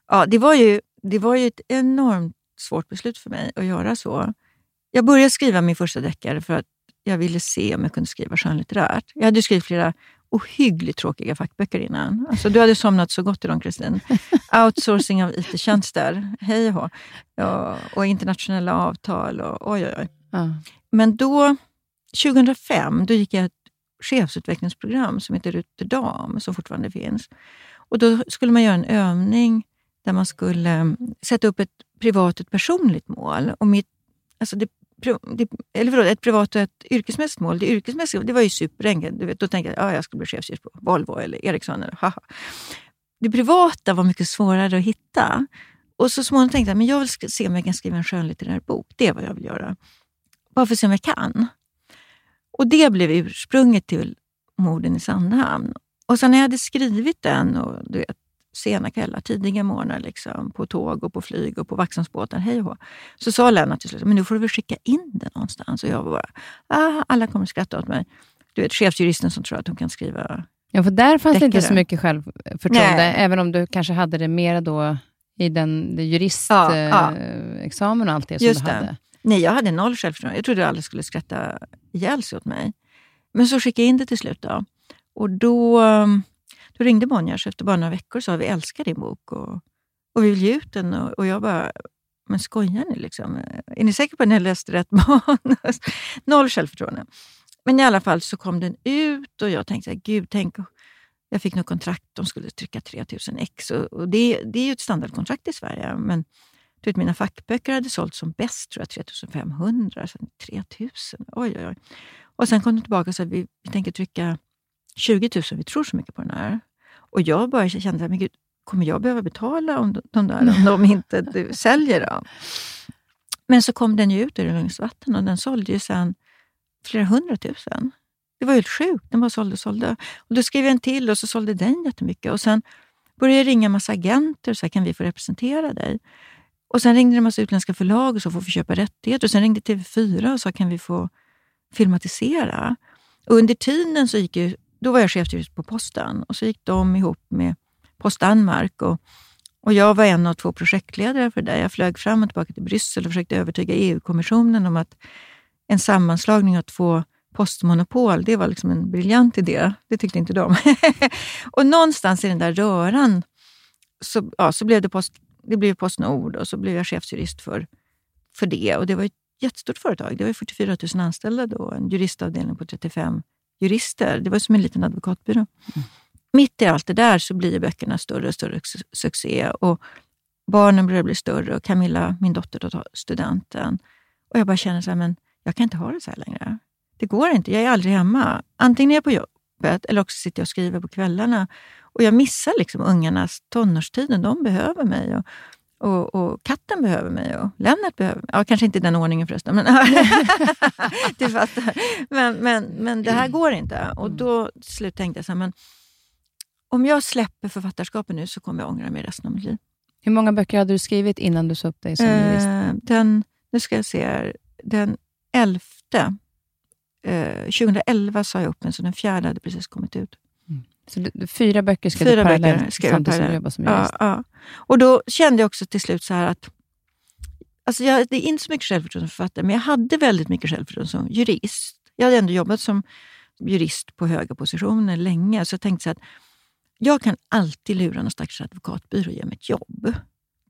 Ja, det var, ju, det var ju ett enormt svårt beslut för mig att göra så. Jag började skriva min första deckare för att jag ville se om jag kunde skriva skönlitterärt. Jag hade skrivit flera ohyggligt tråkiga fackböcker innan. Alltså, du hade somnat så gott i dem, Kristin. [LAUGHS] Outsourcing av IT-tjänster, hej och. Ja, och internationella avtal. Och, oj, oj, oj. Ja. Men då, 2005, då gick jag chefsutvecklingsprogram som heter Rotterdam, som fortfarande finns. Och Då skulle man göra en övning där man skulle mm, sätta upp ett privat och ett personligt mål. Och mitt, alltså det, det, eller förlåt, ett privat och ett yrkesmässigt mål. Det yrkesmässiga det var ju superenkelt. Du vet, då tänkte jag att ah, jag skulle bli chefsjurist på Volvo eller Ericsson. Eller, haha. Det privata var mycket svårare att hitta. Och så småningom tänkte jag men jag vill se om jag kan skriva en skönlitterär bok. Det är vad jag vill göra. Bara för att se om jag kan. Och det blev ursprunget till Morden i Sandhamn. Och sen när jag hade skrivit den, och du vet, sena kvällar, tidiga morgnar, liksom, på tåg och på flyg och på Vaxholmsbåtar, hej och så sa Lennart till slut, men nu får du väl skicka in den någonstans. Och jag var bara, ah, alla kommer skratta åt mig. Du vet, chefsjuristen som tror att hon kan skriva... Ja, för där fanns det inte Deckare. så mycket självförtroende, Nej. även om du kanske hade det mer då i den, den Ja, juristexamen ja. examen och allt det som Just du det. Nej, jag hade noll självförtroende. Jag trodde alla skulle skratta ihjäl sig åt mig. Men så skickade jag in det till slut. Då. Och då, um, då ringde Bonniers efter bara några veckor och sa vi älskar din bok och, och vi vill ge ut den. Och, och jag bara, men skojar ni? Liksom? Är ni säkra på att ni har läst rätt manus? [LAUGHS] Noll självförtroende. Men i alla fall så kom den ut och jag tänkte, gud, tänk jag fick något kontrakt, de skulle trycka 3000 ex. Och, och det, det är ju ett standardkontrakt i Sverige. Men du vet, mina fackböcker hade sålt som bäst, tror jag, 3500, sen 3000. Oj, oj, oj. Och sen kom de tillbaka och sa att vi, vi tänker trycka 20 000, vi tror så mycket på den här. Och jag bara kände, men gud, kommer jag behöva betala om de, de där om de inte du, [LAUGHS] säljer dem? Men så kom den ju ut ur Lugnsvatten och den sålde ju sen flera hundratusen. Det var helt sjukt. Den bara sålde och sålde. Och då skrev jag en till och så sålde den jättemycket. Och sen började jag ringa en massa agenter och sa, kan vi få representera dig? Och Sen ringde en massa utländska förlag och så får vi köpa rättigheter? Och Sen ringde TV4 och sa, kan vi få filmatisera? Och under tiden så gick ju, då var jag chefsjurist typ på Posten och så gick de ihop med Post Danmark och, och jag var en av två projektledare för det. där. Jag flög fram och tillbaka till Bryssel och försökte övertyga EU-kommissionen om att en sammanslagning av två postmonopol, det var liksom en briljant idé. Det tyckte inte de. [LAUGHS] och någonstans i den där röran så, ja, så blev det, post, det blev Postnord och så blev jag chefsjurist för, för det. Och det var ett jättestort företag. Det var 44 000 anställda då, en juristavdelning på 35 jurister. Det var som en liten advokatbyrå. Mm. Mitt i allt det där så blir böckerna större och större succé. Och barnen börjar bli större och Camilla, min dotter, då tar studenten. Och jag bara känner så här, men jag kan inte ha det så här längre. Det går inte. Jag är aldrig hemma. Antingen är jag på jobbet eller också sitter jag och skriver på kvällarna. Och jag missar liksom ungarnas tonårstiden. De behöver mig. Och, och, och, katten behöver mig och Lennart behöver mig. Ja, kanske inte i den ordningen förresten. Men, [LAUGHS] [LAUGHS] du fattar. Men, men, men det här går inte. Och då till slut tänkte jag så här, men om jag släpper författarskapet nu så kommer jag ångra mig resten av mitt liv. Hur många böcker hade du skrivit innan du sa upp dig som jurist? Eh, den, nu ska jag se här. Den elfte 2011 sa jag upp den, så den fjärde hade precis kommit ut. Så du, fyra böcker skrev fyra du parallellt samtidigt som du jobbade som jurist? Ja, ja. Och då kände jag också till slut så här att Alltså jag, det är inte så mycket självförtroende som författare, men jag hade väldigt mycket självförtroende som jurist. Jag hade ändå jobbat som jurist på höga positioner länge, så jag tänkte så att jag kan alltid lura någon stackars advokatbyrå och ge mig ett jobb.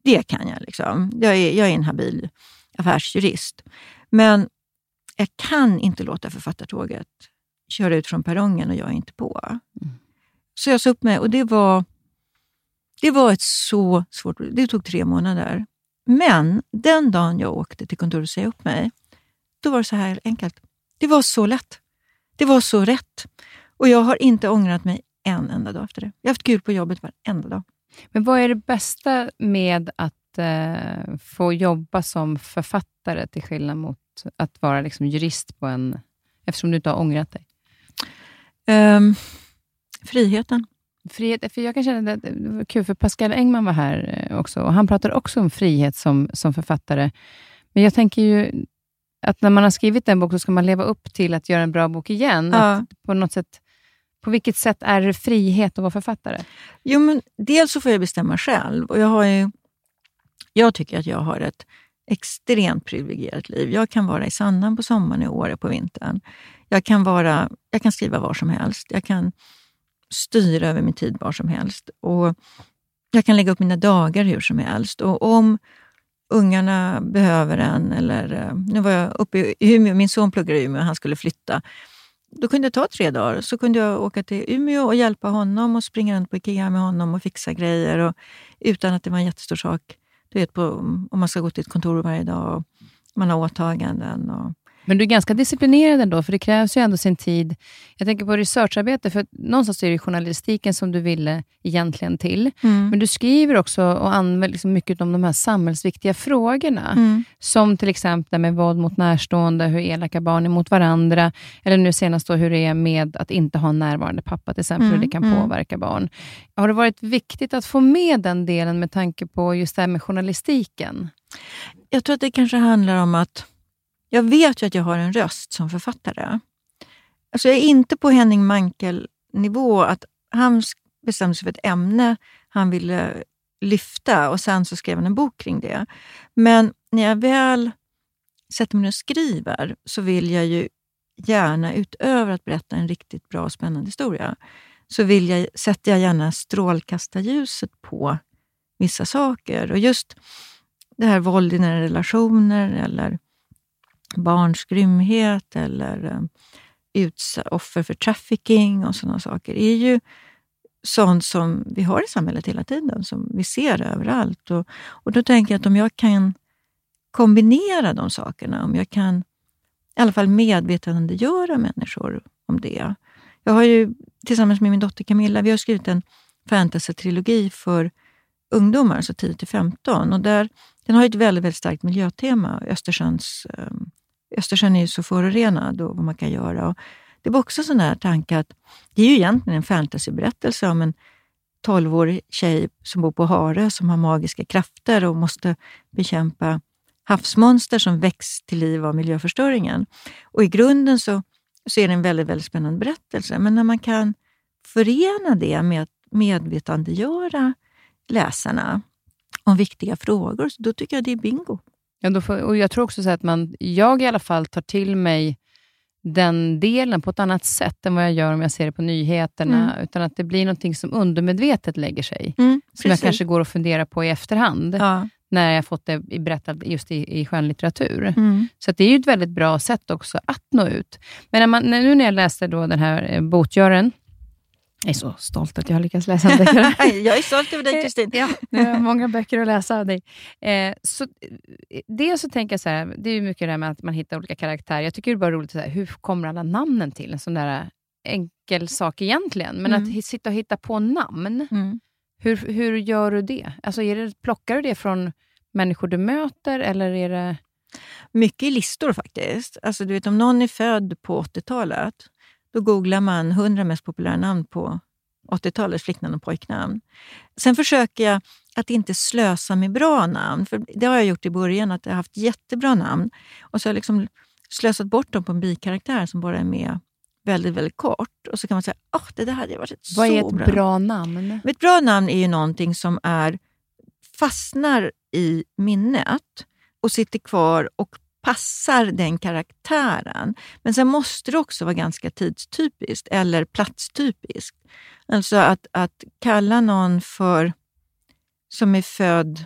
Det kan jag. liksom. Jag är, jag är en habil affärsjurist. Men jag kan inte låta författartåget köra ut från perrongen och jag är inte på. Mm. Så jag sa upp mig och det var, det var ett så svårt Det tog tre månader. Men den dagen jag åkte till kontoret och sa upp mig, då var det så här enkelt. Det var så lätt. Det var så rätt. Och jag har inte ångrat mig en enda dag efter det. Jag har haft kul på jobbet varenda dag. Men vad är det bästa med att eh, få jobba som författare till skillnad mot att vara liksom jurist på en... Eftersom du inte har ångrat dig? Um, friheten. Frihet, för jag kan känna att det var kul, för Pascal Engman var här eh, också och han pratade också om frihet som, som författare. Men jag tänker ju att när man har skrivit en bok så ska man leva upp till att göra en bra bok igen. Ja. på något sätt på vilket sätt är det frihet att vara författare? Jo, men dels så får jag bestämma själv. Och jag, har ju, jag tycker att jag har ett extremt privilegierat liv. Jag kan vara i Sandhamn på sommaren, i Åre på vintern. Jag kan, vara, jag kan skriva var som helst. Jag kan styra över min tid var som helst. Och jag kan lägga upp mina dagar hur som helst. Och om ungarna behöver en, eller eh, nu var jag uppe i Umeå, min son pluggar i Umeå och han skulle flytta. Då kunde det ta tre dagar. Så kunde jag åka till Umeå och hjälpa honom och springa runt på Ikea med honom och fixa grejer. Och, utan att det var en jättestor sak du vet, på, om man ska gå till ett kontor varje dag och man har åtaganden. Och, men du är ganska disciplinerad ändå, för det krävs ju ändå sin tid. Jag tänker på researcharbete, för någonstans är det journalistiken som du ville egentligen till. Mm. Men du skriver också och använder liksom mycket om de här samhällsviktiga frågorna. Mm. Som till exempel med våld mot närstående, hur elaka barn är mot varandra. Eller nu senast då hur det är med att inte ha en närvarande pappa, till exempel, mm. hur det kan mm. påverka barn. Har det varit viktigt att få med den delen med tanke på just det här med journalistiken? Jag tror att det kanske handlar om att jag vet ju att jag har en röst som författare. Alltså jag är inte på Henning Mankel-nivå, att han bestämde sig för ett ämne han ville lyfta och sen så skrev han en bok kring det. Men när jag väl sätter mig ner och skriver så vill jag ju gärna, utöver att berätta en riktigt bra och spännande historia, så vill jag, sätter jag gärna strålkastarljuset på vissa saker. Och just det här våld i nära relationer eller barns grymhet eller eh, offer för trafficking och sådana saker är ju sånt som vi har i samhället hela tiden, som vi ser överallt. Och, och då tänker jag att om jag kan kombinera de sakerna, om jag kan i alla fall medvetandegöra människor om det. Jag har ju tillsammans med min dotter Camilla vi har skrivit en fantasy-trilogi för ungdomar, alltså 10 till 15. Och där, den har ett väldigt, väldigt starkt miljötema. Östersjöns, eh, Östersjön är ju så förorenad och vad man kan göra. Och det var också en sån här tanke att det är ju egentligen en fantasyberättelse om en 12-årig tjej som bor på Harö som har magiska krafter och måste bekämpa havsmonster som väcks till liv av miljöförstöringen. Och I grunden så, så är det en väldigt, väldigt spännande berättelse. Men när man kan förena det med att medvetandegöra läsarna om viktiga frågor, då tycker jag det är bingo. Ja, då får, och jag tror också så att man, jag i alla fall tar till mig den delen på ett annat sätt än vad jag gör om jag ser det på nyheterna. Mm. Utan att det blir någonting som undermedvetet lägger sig. Mm, som jag kanske går och funderar på i efterhand. Ja. När jag fått det berättat just i, i skönlitteratur. Mm. Så det är ju ett väldigt bra sätt också att nå ut. Men när man, nu när jag läste då den här eh, Botgören, jag är så stolt att jag har lyckats läsa en deckare. [LAUGHS] jag är stolt över dig Kristin. ja, jag har många böcker att läsa av dig. Eh, så, eh, dels så tänker jag så här, det är mycket det här med att man hittar olika karaktärer. Jag tycker det är bara roligt, så här, hur kommer alla namnen till? En sån där enkel sak egentligen. Men mm. att sitta och hitta på namn, mm. hur, hur gör du det? Alltså är det? Plockar du det från människor du möter eller är det... Mycket listor faktiskt. Alltså, du vet, om någon är född på 80-talet, då googlar man 100 mest populära namn på 80-talets flicknamn och pojknamn. Sen försöker jag att inte slösa med bra namn. För Det har jag gjort i början, att jag har haft jättebra namn. Och så har jag liksom slösat bort dem på en bikaraktär som bara är med väldigt, väldigt kort. Och så kan man säga oh, det där hade varit ett Vad så är ett bra, bra namn? Ett bra namn är ju någonting som är, fastnar i minnet och sitter kvar och passar den karaktären. Men sen måste det också vara ganska tidstypiskt eller platstypiskt. Alltså att, att kalla någon för, som är född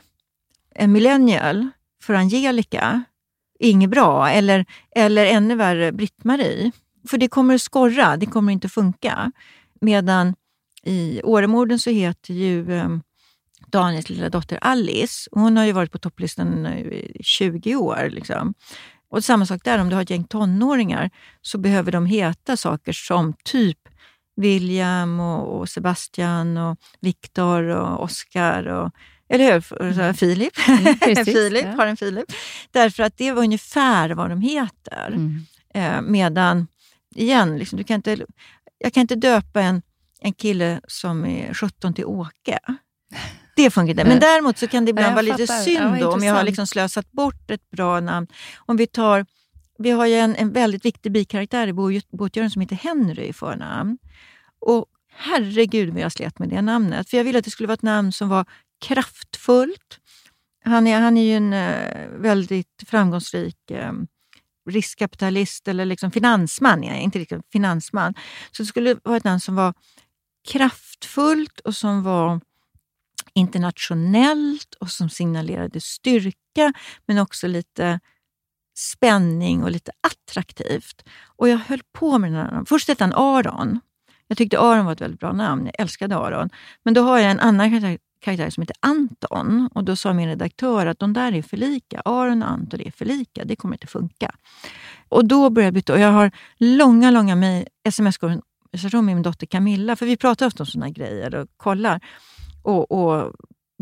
en millennial, för Angelica, är inget bra. Eller, eller ännu värre, Britt-Marie. För det kommer att skorra, det kommer inte funka. Medan i Åremorden så heter ju um, Daniels lilla dotter Alice. Hon har ju varit på topplistan i 20 år. Liksom. Och samma sak där, om du har ett gäng tonåringar så behöver de heta saker som typ William och, och Sebastian och Viktor och Oscar. Och, eller hur? Mm. Filip. Mm, [LAUGHS] Filip, ja. har en Filip. Därför att det var ungefär vad de heter. Mm. Eh, medan, igen, liksom, du kan inte, jag kan inte döpa en, en kille som är 17 till Åke. Det funkar inte. Men däremot så kan det ibland vara lite synd ja, om jag har liksom slösat bort ett bra namn. Om vi tar vi har ju en, en väldigt viktig bikaraktär i Båtgören som heter Henry i förnamn. Och herregud vad jag slet med det namnet. För Jag ville att det skulle vara ett namn som var kraftfullt. Han är, han är ju en uh, väldigt framgångsrik uh, riskkapitalist eller liksom finansman. Ja, inte riktigt finansman. Så det skulle vara ett namn som var kraftfullt och som var internationellt och som signalerade styrka men också lite spänning och lite attraktivt. Och jag höll på med den här. Först hette han Aron. Jag tyckte Aron var ett väldigt bra namn. Jag älskade Aron. Men då har jag en annan karaktär som heter Anton och då sa min redaktör att de där är för lika. Aron och Anton är för lika. Det kommer inte funka. Och då började jag byta. Och jag har långa, långa sms-konversationer med min dotter Camilla, för vi pratar ofta om sådana grejer och kollar och, och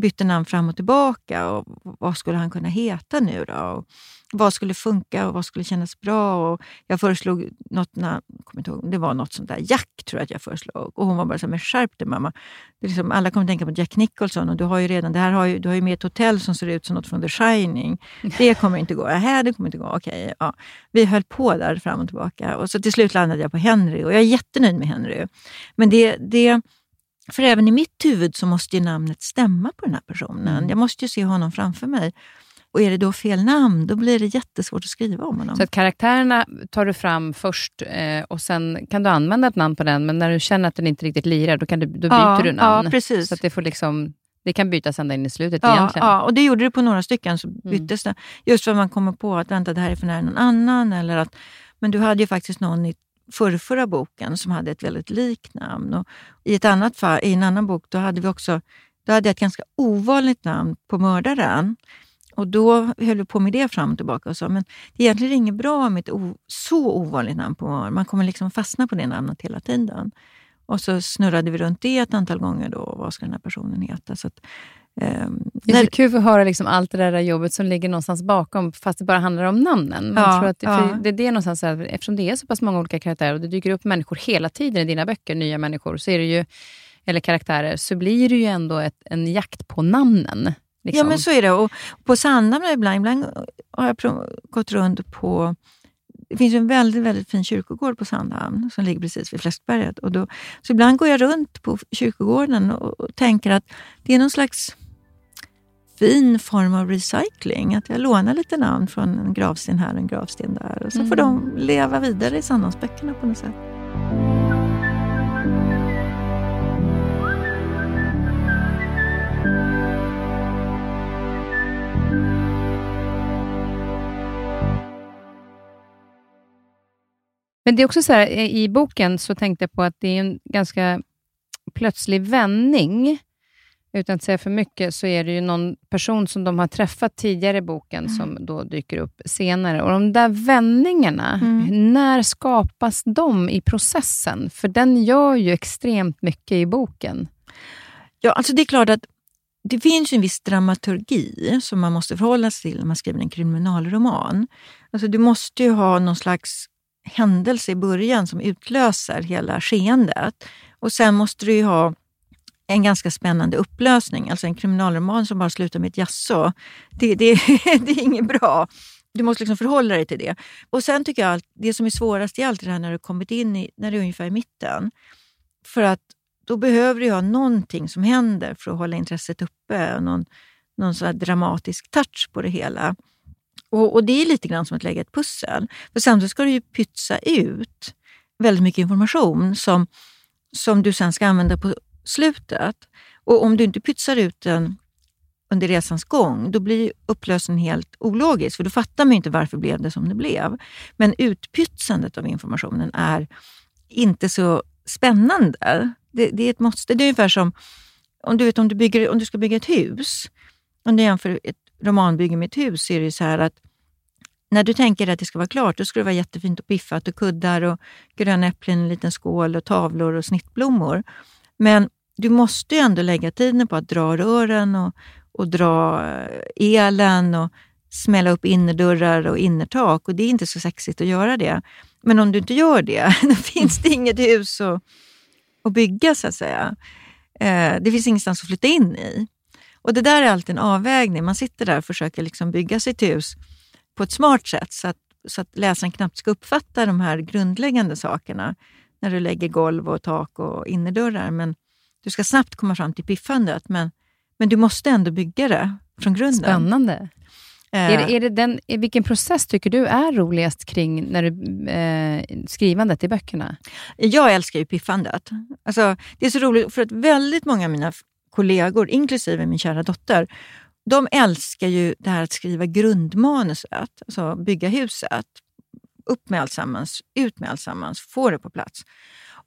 bytte namn fram och tillbaka. Och vad skulle han kunna heta nu då? Och vad skulle funka och vad skulle kännas bra? Och jag föreslog något, na, kommer ihåg, det var något sånt där, Jack tror jag att jag föreslog. Och hon var bara så här, men skärp dig mamma. Det är liksom, alla kommer tänka på Jack Nicholson och du har ju redan, det här har ju, du har ju med ett hotell som ser ut som något från The Shining. [LAUGHS] Det kommer inte gå. Nähä, det kommer inte gå. Okej, ja. Vi höll på där fram och tillbaka och så till slut landade jag på Henry och jag är jättenöjd med Henry. Men det, det för även i mitt huvud så måste ju namnet stämma på den här personen. Mm. Jag måste ju se honom framför mig. Och är det då fel namn, då blir det jättesvårt att skriva om honom. Så att karaktärerna tar du fram först eh, och sen kan du använda ett namn på den, men när du känner att den inte riktigt lirar, då, kan du, då byter ja, du namn. Ja, precis. Så att det, får liksom, det kan bytas ända in i slutet ja, egentligen. Ja, och det gjorde det på några stycken. så mm. byttes mm. det. Just för att man kommer på att vänta, det här är för nära någon annan. Eller att, men du hade ju faktiskt någon i förrförra boken som hade ett väldigt likt namn. Och I ett annat fall, i en annan bok då hade, vi också, då hade jag ett ganska ovanligt namn på mördaren. Och Då höll vi på med det fram och tillbaka och sa men det är egentligen inget bra med ett så ovanligt namn på mördaren. Man kommer liksom fastna på det namnet hela tiden. Och så snurrade vi runt det ett antal gånger. Då, vad ska den här personen heta? Så att, Um, det är så kul att höra liksom allt det där jobbet som ligger någonstans bakom, fast det bara handlar om namnen. Man ja, tror att, ja. det, det är någonstans här, eftersom det är så pass många olika karaktärer och det dyker upp människor hela tiden i dina böcker, nya människor, så är det ju, eller karaktärer, så blir det ju ändå ett, en jakt på namnen. Liksom. Ja, men så är det. Och på Sandhamn ibland, ibland har jag gått runt på det finns en väldigt, väldigt fin kyrkogård på Sandhamn som ligger precis vid Fläskberget. Och då, så ibland går jag runt på kyrkogården och, och tänker att det är någon slags fin form av recycling. Att jag lånar lite namn från en gravsten här och en gravsten där. Och så mm. får de leva vidare i Sandhamnsböckerna på något sätt. Men det är också så här, i boken så tänkte jag på att det är en ganska plötslig vändning utan att säga för mycket, så är det ju någon person som de har träffat tidigare i boken mm. som då dyker upp senare. Och De där vändningarna, mm. när skapas de i processen? För den gör ju extremt mycket i boken. Ja, alltså det är klart att det finns en viss dramaturgi som man måste förhålla sig till när man skriver en kriminalroman. Alltså du måste ju ha någon slags händelse i början som utlöser hela skeendet. Och sen måste du ju ha en ganska spännande upplösning. Alltså en kriminalroman som bara slutar med ett jaså. Det, det, [LAUGHS] det är inget bra. Du måste liksom förhålla dig till det. Och Sen tycker jag att det som är svårast är alltid det här när du kommit in i, när du är ungefär i mitten. För att då behöver du ha någonting som händer för att hålla intresset uppe. Någon, någon så dramatisk touch på det hela. Och, och, Det är lite grann som att lägga ett pussel. För samtidigt ska du ju pytsa ut väldigt mycket information som, som du sen ska använda på slutet. Och om du inte pytsar ut den under resans gång, då blir upplösningen helt ologisk, för då fattar man inte varför blev det som det blev. Men utpytsandet av informationen är inte så spännande. Det, det är ett måste. Det är ungefär som om du, vet, om, du bygger, om du ska bygga ett hus. Om du jämför ett romanbygge med ett hus, så är det så här att när du tänker att det ska vara klart, då ska det vara jättefint och piffat och kuddar och gröna äpplen i en liten skål och tavlor och snittblommor. Men du måste ju ändå lägga tiden på att dra rören och, och dra eh, elen och smälla upp innerdörrar och innertak. Och det är inte så sexigt att göra det. Men om du inte gör det, [LAUGHS] då finns det inget hus att, att bygga så att säga. Eh, det finns ingenstans att flytta in i. Och Det där är alltid en avvägning. Man sitter där och försöker liksom bygga sitt hus på ett smart sätt så att, så att läsaren knappt ska uppfatta de här grundläggande sakerna när du lägger golv och tak och innerdörrar. Men du ska snabbt komma fram till piffandet, men, men du måste ändå bygga det från grunden. Spännande. Eh. Är, det, är det den, vilken process tycker du är roligast kring när du, eh, skrivandet i böckerna? Jag älskar ju piffandet. Alltså, det är så roligt, för att väldigt många av mina kollegor, inklusive min kära dotter, de älskar ju det här att skriva grundmanuset, alltså bygga huset. Upp med alltsammans, ut med alltsammans, få det på plats.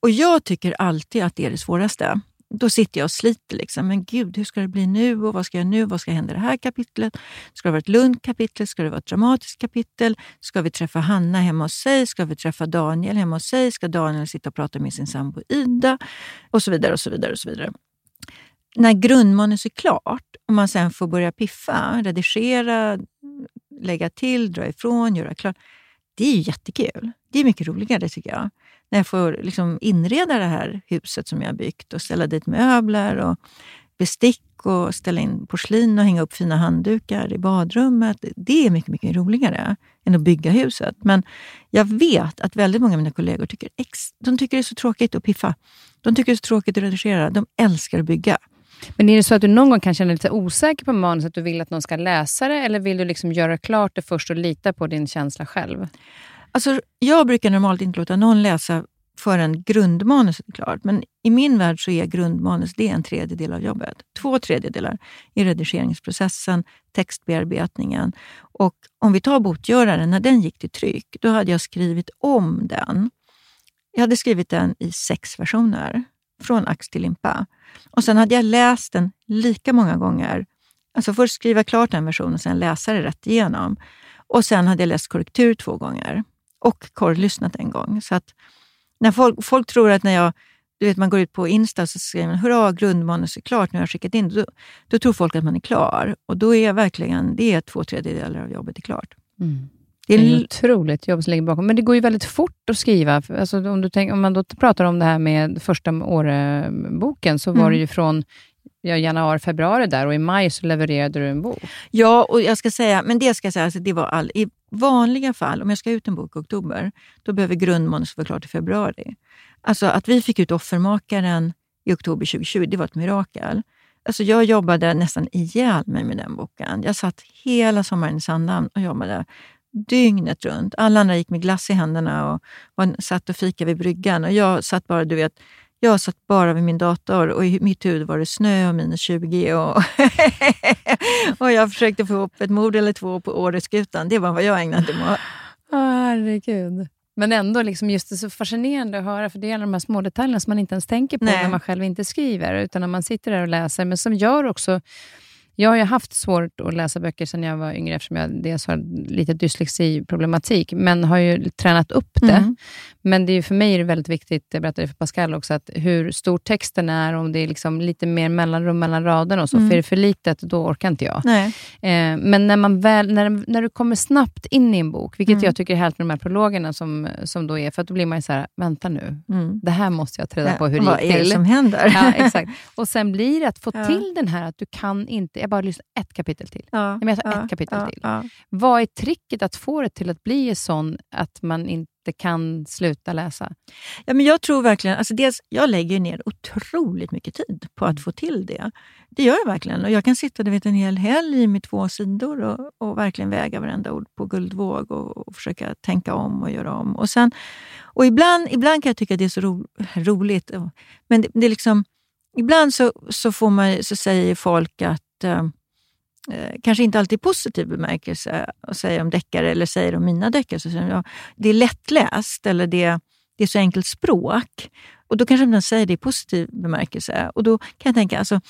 Och jag tycker alltid att det är det svåraste då sitter jag och sliter. Liksom. Men gud, hur ska det bli nu? Och vad ska jag nu? Vad ska hända i det här kapitlet? Ska det vara ett lugnt kapitel? Ska det vara ett dramatiskt kapitel? Ska vi träffa Hanna hemma hos sig? Ska vi träffa Daniel hemma hos sig? Ska Daniel sitta och prata med sin sambo Ida? Och så vidare. och så vidare och så vidare. När grundmanus är klart och man sen får börja piffa, redigera, lägga till, dra ifrån, göra klart. Det är ju jättekul. Det är mycket roligare tycker jag när jag får liksom inreda det här huset som jag har byggt och ställa dit möbler och bestick och ställa in porslin och hänga upp fina handdukar i badrummet. Det är mycket, mycket roligare än att bygga huset. Men jag vet att väldigt många av mina kollegor tycker, ex, de tycker det är så tråkigt att piffa. De tycker det är så tråkigt att redigera. De älskar att bygga. Men är det så att du någon gång kan känna dig lite osäker på manuset? att du vill att någon ska läsa det, eller vill du liksom göra klart det först och lita på din känsla själv? Alltså, jag brukar normalt inte låta någon läsa förrän grundmanuset är klart. Men i min värld så är grundmanus det är en tredjedel av jobbet. Två tredjedelar i redigeringsprocessen, textbearbetningen. Och om vi tar Botgöraren, när den gick till tryck, då hade jag skrivit om den Jag hade skrivit den i sex versioner, från ax till limpa. Och sen hade jag läst den lika många gånger. Alltså först skriva klart en version och sen läsa det rätt igenom. Och sen hade jag läst korrektur två gånger och korrlyssnat en gång. Så att när folk, folk tror att när jag du vet, man går ut på Insta och så skriver man hurra, grundmanus är klart, nu har jag skickat in. Då, då tror folk att man är klar. Och då är verkligen det är två tredjedelar av jobbet är klart. Mm. Det är, det är ett otroligt jobb som ligger bakom. Men det går ju väldigt fort att skriva. Alltså om, du tänk, om man då pratar om det här med första Åre-boken, så var mm. det ju från ja, januari, februari där och i maj så levererade du en bok. Ja, och jag ska säga, men det ska jag säga, alltså det var all, i vanliga fall, om jag ska ut en bok i oktober, då behöver grundmanus vara klart i februari. Alltså att vi fick ut Offermakaren i oktober 2020, det var ett mirakel. Alltså jag jobbade nästan ihjäl mig med den boken. Jag satt hela sommaren i Sandhamn och jobbade dygnet runt. Alla andra gick med glass i händerna och, och satt och fikade vid bryggan. Och jag satt bara, du vet, jag satt bara vid min dator och i mitt huvud var det snö och minus 20. [LAUGHS] Och, och jag försökte få upp ett mord eller två på Åreskutan. Det var vad jag ägnade mig åt. Herregud. Men ändå, liksom just det så fascinerande att höra, för det är alla de här små detaljerna som man inte ens tänker på Nej. när man själv inte skriver, utan när man sitter där och läser, men som gör också jag har ju haft svårt att läsa böcker sedan jag var yngre, eftersom jag dels har lite dyslexiproblematik, men har ju tränat upp det. Mm. Men det är för mig är det väldigt viktigt, jag berättade för Pascal också, att hur stor texten är, om det är liksom lite mer mellanrum mellan raderna och så. Mm. För är det för litet, då orkar inte jag. Eh, men när, man väl, när, när du kommer snabbt in i en bok, vilket mm. jag tycker är härligt med de här prologerna som, som då är, för då blir man så här, vänta nu, mm. det här måste jag ta reda på hur det gick till. Vad är det som händer? Ja, [LAUGHS] exakt. Och sen blir det att få ja. till den här att du kan inte, jag bara lyssnar ett kapitel till. Ja, jag tar ja, ett kapitel till. Vad är tricket att få det till att bli sån att man inte kan sluta läsa? Ja, men jag tror verkligen, alltså dels, jag lägger ner otroligt mycket tid på att få till det. Det gör jag verkligen. Och jag kan sitta vet, en hel helg med två sidor och, och verkligen väga varenda ord på guldvåg och, och, försöka tänka om och göra om. Och, sen, och ibland, ibland kan jag tycka att det är så ro, roligt, men det, det är liksom, ibland så, så, får man, så säger folk att eh, kanske inte alltid i positiv bemärkelse och säger om deckare eller säger om mina deckare. Så säger de, ja, det är lättläst eller det, det är så enkelt språk. Och Då kanske de säger det i positiv bemärkelse. Och Då kan jag tänka, alltså,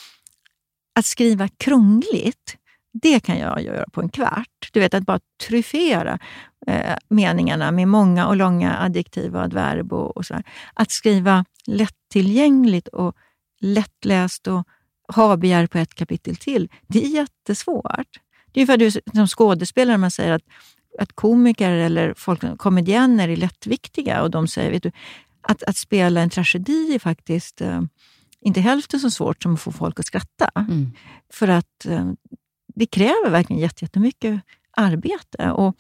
att skriva krångligt, det kan jag göra på en kvart. Du vet, att bara tryffera eh, meningarna med många och långa adjektiv och adverb. Och, och så Att skriva lättillgängligt och lättläst och ha begär på ett kapitel till. Det är jättesvårt. Det är för att du som skådespelare man säger att, att komiker eller folk, komedienner är lättviktiga och de säger vet du, att, att spela en tragedi är faktiskt eh, inte hälften så svårt som att få folk att skratta. Mm. För att eh, det kräver verkligen jättemycket arbete. Och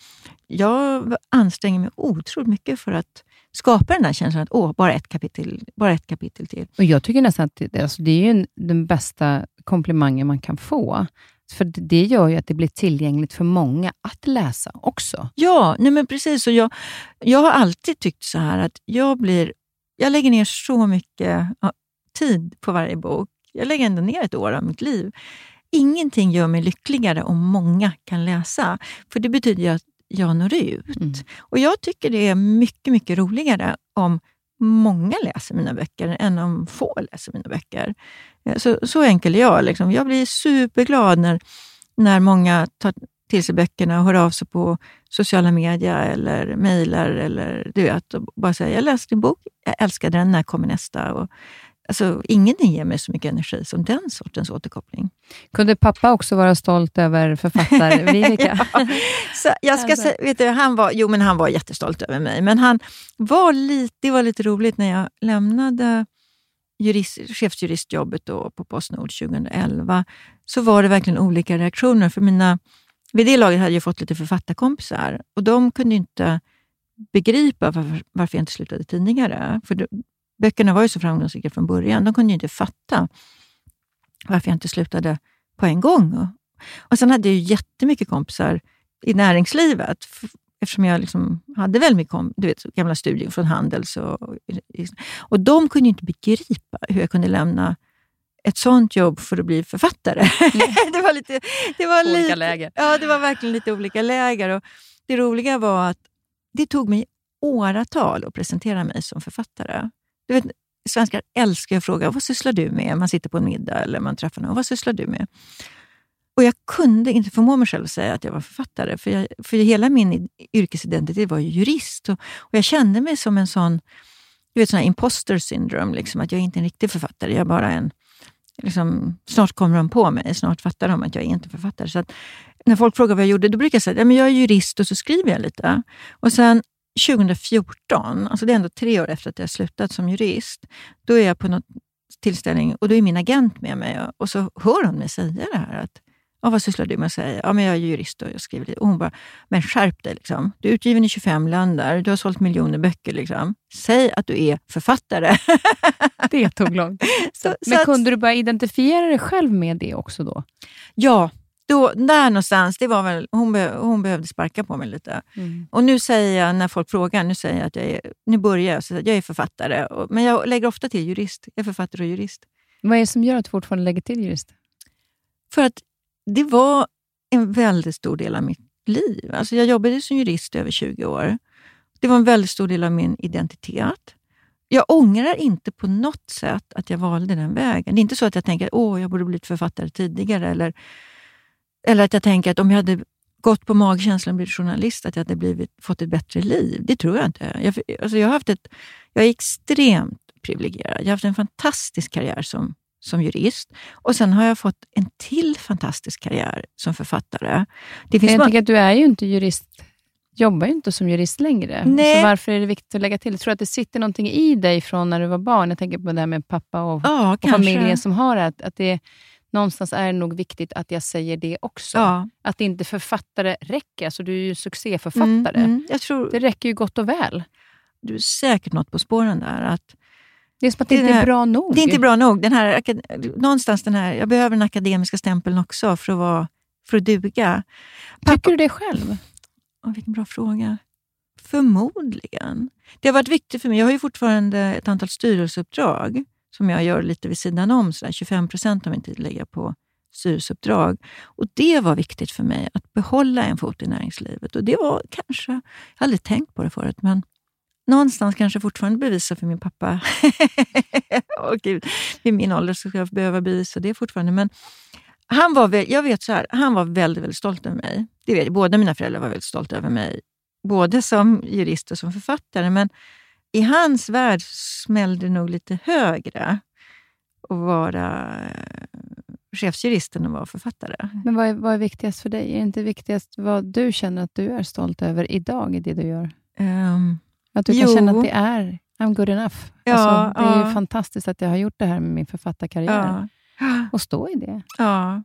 jag anstränger mig otroligt mycket för att skapa den där känslan att åh, bara ett kapitel, bara ett kapitel till. Och Jag tycker nästan att det, alltså, det är den bästa komplimangen man kan få. För det gör ju att det blir tillgängligt för många att läsa också. Ja, nej men precis. Och jag, jag har alltid tyckt så här att jag, blir, jag lägger ner så mycket tid på varje bok. Jag lägger ändå ner ett år av mitt liv. Ingenting gör mig lyckligare om många kan läsa. För det betyder ju att jag når ut. Mm. Och Jag tycker det är mycket, mycket roligare om många läser mina böcker än om få läser mina böcker. Eh, så, så enkel är jag. Liksom. Jag blir superglad när, när många tar till sig böckerna och hör av sig på sociala medier eller mejlar eller du vet, och bara säger jag läste din bok, jag älskade den, när kommer nästa? Och Alltså, ingenting ger mig så mycket energi som den sortens återkoppling. Kunde pappa också vara stolt över författare [LAUGHS] Viveka? ja, så jag ska alltså. säga, vet du, han, var, jo, men han var jättestolt över mig, men han var lite, det var lite roligt när jag lämnade jurist, chefsjuristjobbet då på Postnord 2011, så var det verkligen olika reaktioner. För mina, vid det laget hade jag fått lite författarkompisar och de kunde inte begripa varför, varför jag inte slutade tidigare. För Böckerna var ju så framgångsrika från början. De kunde ju inte fatta varför jag inte slutade på en gång. Och Sen hade jag ju jättemycket kompisar i näringslivet eftersom jag liksom hade väldigt mycket du vet, gamla studier från Handels. Och, och de kunde inte begripa hur jag kunde lämna ett sånt jobb för att bli författare. Mm. [LAUGHS] det var lite, det var olika lite, läger. Ja, det var verkligen lite olika läger. Och det roliga var att det tog mig åratal att presentera mig som författare. Du vet, svenskar älskar att fråga vad sysslar du med? Man sitter på en middag eller man träffar någon. Vad sysslar du med? Och Jag kunde inte förmå mig själv att säga att jag var författare, för, jag, för hela min yrkesidentitet var ju jurist. Och, och Jag kände mig som en sån du vet, sån här imposter syndrome, liksom, att jag är inte är en riktig författare. Jag är bara en... Liksom, snart kommer de på mig, snart fattar de att jag är inte författare. Så att, när folk frågar vad jag gjorde, då brukar jag säga att ja, men jag är jurist och så skriver jag lite. Och sen 2014, alltså det är ändå tre år efter att jag slutat som jurist, då är jag på något tillställning och då är min agent med mig och så hör hon mig säga det här. att Ja, vad sysslar du med? att säga? ja, men jag är jurist och jag skriver lite. Och hon bara, men skärp dig. Liksom. Du är utgiven i 25 länder, du har sålt miljoner böcker. Liksom. Säg att du är författare. det tog lång tid. [LAUGHS] Men så kunde att, du börja identifiera dig själv med det också då? Ja, då, där någonstans, det var väl, hon, be, hon behövde sparka på mig lite. Mm. Och nu säger jag, när folk frågar, nu säger jag att jag är, nu börjar jag, så jag är författare. Och, men jag lägger ofta till jurist. Jag är författare och jurist. Vad är det som gör att du fortfarande lägger till jurist? För att det var en väldigt stor del av mitt liv. Alltså jag jobbade som jurist i över 20 år. Det var en väldigt stor del av min identitet. Jag ångrar inte på något sätt att jag valde den vägen. Det är inte så att jag tänker att jag borde blivit författare tidigare. Eller, eller att jag tänker att om jag hade gått på magkänslan och blivit journalist, att jag hade blivit, fått ett bättre liv. Det tror jag inte. Jag, alltså jag, har haft ett, jag är extremt privilegierad. Jag har haft en fantastisk karriär som som jurist. Och sen har jag fått en till fantastisk karriär som författare. Det finns jag tycker att du är ju inte jurist, jobbar ju inte som jurist längre. Nej. Så varför är det viktigt att lägga till? Jag tror att det sitter någonting i dig från när du var barn. Jag tänker på det här med pappa och, ja, och familjen som har det. Att, att det någonstans är det nog viktigt att jag säger det också. Ja. Att inte författare räcker. Alltså, du är ju succéförfattare. Mm, mm, jag tror, det räcker ju gott och väl. Du är säkert något på spåren där. Att det är som att det, det inte är bra nog. Det är inte bra nog. Den här, någonstans den här, jag behöver den akademiska stämpeln också för att, vara, för att duga. Pappa, Tycker du det själv? Oh, vilken bra fråga. Förmodligen. Det har varit viktigt för mig. Jag har ju fortfarande ett antal styrelseuppdrag som jag gör lite vid sidan om. Så 25 procent av min tid lägger jag på styrelseuppdrag. Och Det var viktigt för mig, att behålla en fot i näringslivet. Och Det var kanske, jag har aldrig tänkt på det förut, men någonstans kanske fortfarande bevisa för min pappa. [LAUGHS] Åh Gud, vid min ålder ska jag behöva bevisa det fortfarande. Men han var, jag vet så här, han var väldigt, väldigt stolt över mig. Det vet, båda mina föräldrar var väldigt stolta över mig. Både som jurist och som författare. Men i hans värld smällde nog lite högre att vara eh, chefsjurist än att vara författare. Men vad är, vad är viktigast för dig? Är det inte viktigast vad du känner att du är stolt över idag i det du gör? Um, att du kan jo. känna att det är I'm good enough. Ja, alltså, det är ja. fantastiskt att jag har gjort det här med min författarkarriär. Ja. Och stå i det. Ja.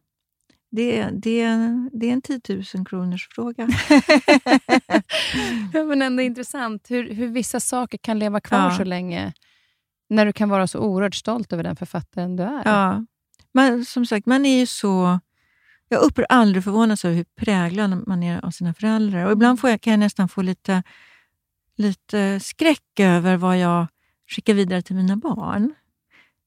Det, det, det är en 10 000 kronors fråga. [LAUGHS] men ändå intressant hur, hur vissa saker kan leva kvar ja. så länge, när du kan vara så oerhört stolt över den författaren du är. Ja. Men som sagt, man är ju så... Jag upphör aldrig förvånas över hur präglad man är av sina föräldrar. Och ibland får jag, kan jag nästan få lite lite skräck över vad jag skickar vidare till mina barn.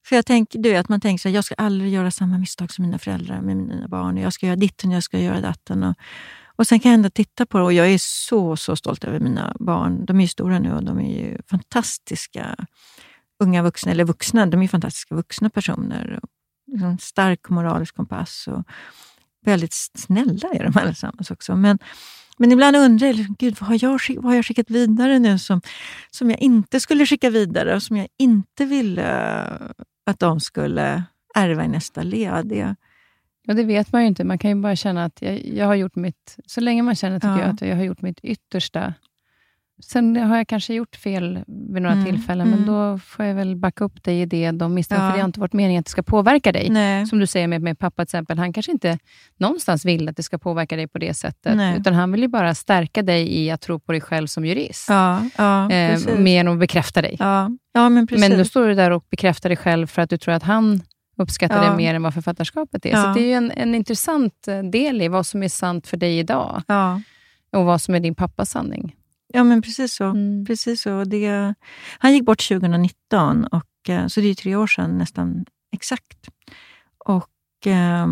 För jag tänker, du vet, man tänker att jag ska aldrig göra samma misstag som mina föräldrar med mina barn. Jag ska göra ditten, jag ska göra datten. Och, och sen kan jag ändå titta på det och jag är så, så stolt över mina barn. De är ju stora nu och de är ju fantastiska unga vuxna, eller vuxna, de är fantastiska vuxna personer. Liksom stark moralisk kompass och väldigt snälla är de allesammans också. Men, men ibland undrar jag, liksom, Gud, vad, har jag, vad har jag skickat vidare nu som, som jag inte skulle skicka vidare och som jag inte ville att de skulle ärva i nästa led? Det, Ja, det vet man ju inte. Man kan ju bara känna att jag, jag har gjort mitt... Så länge man känner tycker ja. jag att jag har gjort mitt yttersta Sen har jag kanske gjort fel vid några mm, tillfällen, mm. men då får jag väl backa upp dig i det, de misstagen. Ja. För det har inte varit meningen att det ska påverka dig. Nej. Som du säger med, med pappa till exempel. Han kanske inte någonstans vill att det ska påverka dig på det sättet. Nej. Utan han vill ju bara stärka dig i att tro på dig själv som jurist. Ja, ja, eh, mer än att bekräfta dig. Ja, ja, men, precis. men då står du där och bekräftar dig själv för att du tror att han uppskattar ja. det mer än vad författarskapet är. Ja. Så det är ju en, en intressant eh, del i vad som är sant för dig idag. Ja. Och vad som är din pappas sanning. Ja, men precis så. Mm. Precis så. Det, han gick bort 2019, och, eh, så det är tre år sedan nästan exakt. Och eh,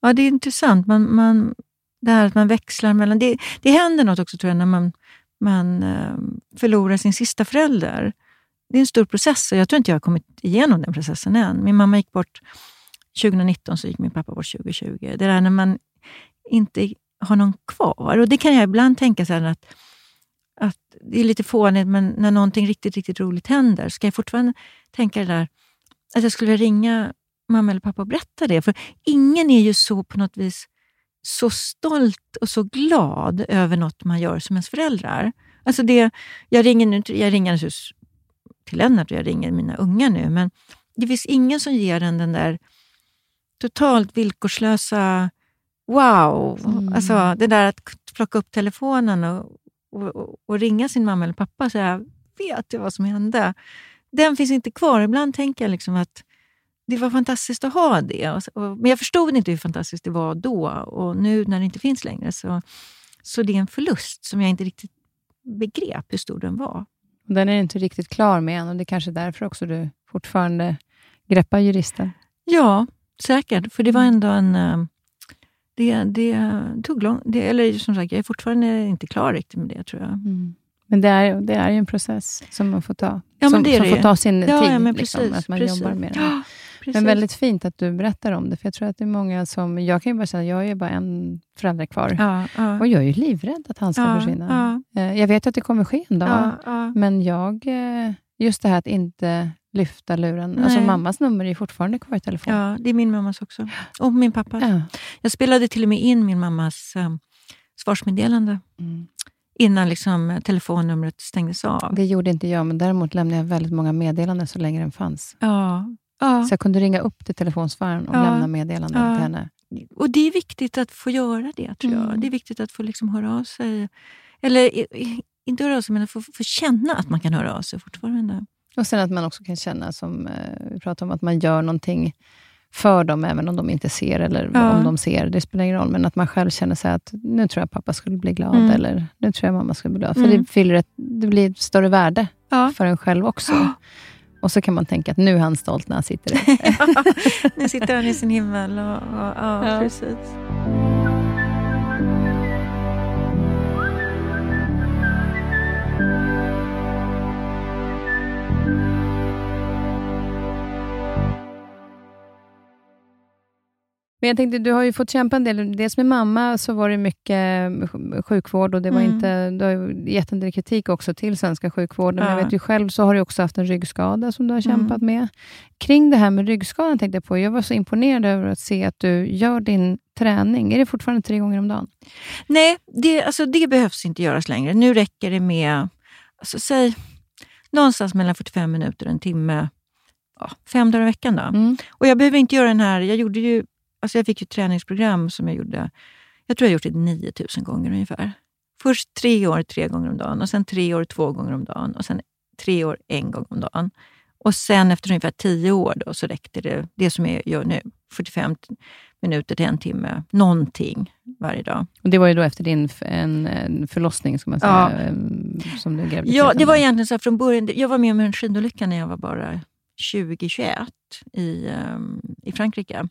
ja, Det är intressant. Man, man, det här att man växlar mellan... Det, det händer något också tror jag när man man eh, förlorar sin sista förälder. Det är en stor process och jag tror inte jag har kommit igenom den processen än. Min mamma gick bort 2019, så gick min pappa bort 2020. Det där när man inte har någon kvar. Och Det kan jag ibland tänka så att, att det är lite fånigt, men när någonting riktigt, riktigt roligt händer, ska jag fortfarande tänka det där att jag skulle ringa mamma eller pappa och berätta det. För ingen är ju så på något vis så stolt och så glad över något man gör som ens föräldrar. Alltså det, jag ringer nu, jag ringer till Lennart och jag ringer mina unga nu, men det finns ingen som ger en den där totalt villkorslösa wow. Mm. Alltså det där att plocka upp telefonen och, och, och, ringa sin mamma eller pappa och säga vet jag vad som hände? Den finns inte kvar. Ibland tänker jag liksom att det var fantastiskt att ha det. Men jag förstod inte hur fantastiskt det var då. Och nu när det inte finns längre så, så det är en förlust som jag inte riktigt begrep hur stor den var. Den är inte riktigt klar med än och det är kanske därför också du fortfarande greppar juristen? Ja, säkert. För det var ändå en... Eh, det, det tog lång... Det, eller som sagt, jag är fortfarande inte klar riktigt med det, tror jag. Mm. Men det är, det är ju en process som man får ta. Ja, som, som får ta sin ja, tid. Ja, men liksom, precis, att man precis. jobbar med det. Ja, men väldigt fint att du berättar om det, för jag tror att det är många som... Jag kan ju bara säga jag är bara en förälder kvar. Ja, ja. Och jag är ju livrädd att han ska försvinna. Eh, jag vet att det kommer ske en dag, men jag... Just det här att inte lyfta luren. Nej. Alltså mammas nummer är fortfarande kvar i telefon. Ja, det är min mammas också. Och min pappas. Jag spelade till och med in min mammas um, svarsmeddelande. Mm innan liksom telefonnumret stängdes av. Det gjorde inte jag, men däremot lämnade jag väldigt många meddelanden så länge den fanns. Ja. ja. Så jag kunde ringa upp till telefonsvararen och ja. lämna meddelanden ja. till henne. Och det är viktigt att få göra det, tror jag. Mm. Det är viktigt att få liksom höra av sig. Eller inte höra av sig, men att få, få känna att man kan höra av sig fortfarande. Och sen att man också kan känna, som eh, vi pratade om, att man gör någonting för dem, även om de inte ser, eller ja. om de ser, det spelar ingen roll. Men att man själv känner sig att nu tror jag pappa skulle bli glad, mm. eller nu tror jag mamma skulle bli glad. För mm. det, fyller ett, det blir ett större värde ja. för en själv också. Ja. Och så kan man tänka att nu är han stolt när han sitter där. [LAUGHS] nu sitter han i sin himmel. Och, och, ja, precis. Men jag tänkte, du har ju fått kämpa en del. Dels med mamma så var det mycket sjukvård och det var mm. inte, du har gett en del kritik också till svenska sjukvården. Ja. Men jag vet ju själv så har du också haft en ryggskada som du har kämpat mm. med. Kring det här med ryggskadan tänkte jag på. Jag var så imponerad över att se att du gör din träning. Är det fortfarande tre gånger om dagen? Nej, det, alltså det behövs inte göras längre. Nu räcker det med, alltså, säg någonstans mellan 45 minuter och en timme ja, fem dagar i veckan. Då. Mm. Och jag behöver inte göra den här... Jag gjorde ju Alltså jag fick ju ett träningsprogram som jag gjorde, jag tror jag gjort det 9000 gånger ungefär. Först tre år tre gånger om dagen och sen tre år två gånger om dagen och sen tre år en gång om dagen. Och sen efter ungefär tio år då, så räckte det, det som jag gör nu, 45 minuter till en timme, någonting varje dag. Och Det var ju då efter din en, en förlossning, ska man säga, ja. som du Ja, det var egentligen så från början. Jag var med om en skidolycka när jag var bara 20-21 i, um, i Frankrike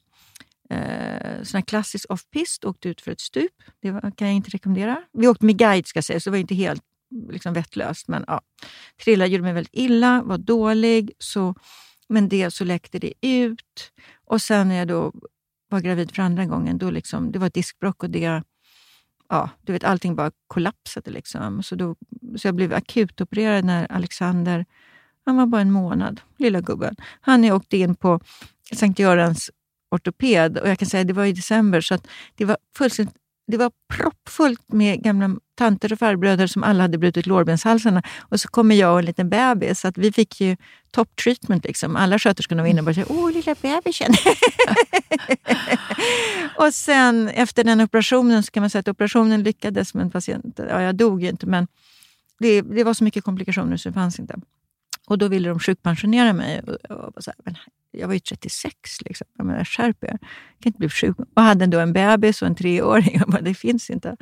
eh, sån här klassisk off-pist, åkte ut för ett stup. Det var, kan jag inte rekommendera. Vi åkte med guide, ska säga, så det var inte helt liksom, vettlöst. Men ja, trillade, gjorde mig väldigt illa, var dålig. Så, men det så läckte det ut. Och sen när jag då var gravid för andra gången, då liksom, det var ett diskbråck och det ja, du vet, allting bara kollapsade. Liksom. Så, då, så jag blev akutopererad när Alexander, han var bara en månad, lilla gubben. Han åkte in på Sankt Görans ortoped och jag kan säga att det var i december så att det var fullständigt det var proppfullt med gamla tanter och farbröder som alla hade brutit lårbenshalsarna. Och så kommer jag och en liten bebis. Så att vi fick ju top treatment. Liksom. Alla sköterskorna var inne och bara åh lilla bebisen. [LAUGHS] och sen efter den operationen så kan man säga att operationen lyckades. Men patienten, ja, jag dog ju inte men det, det var så mycket komplikationer så det fanns inte. Och då ville de sjukpensionera mig. Och jag, var så här, men jag var ju 36, liksom. jag menar, skärp er. Jag kan inte bli sjuk. Och hade då en bebis och en treåring. [LAUGHS] Jag bara, det finns inte.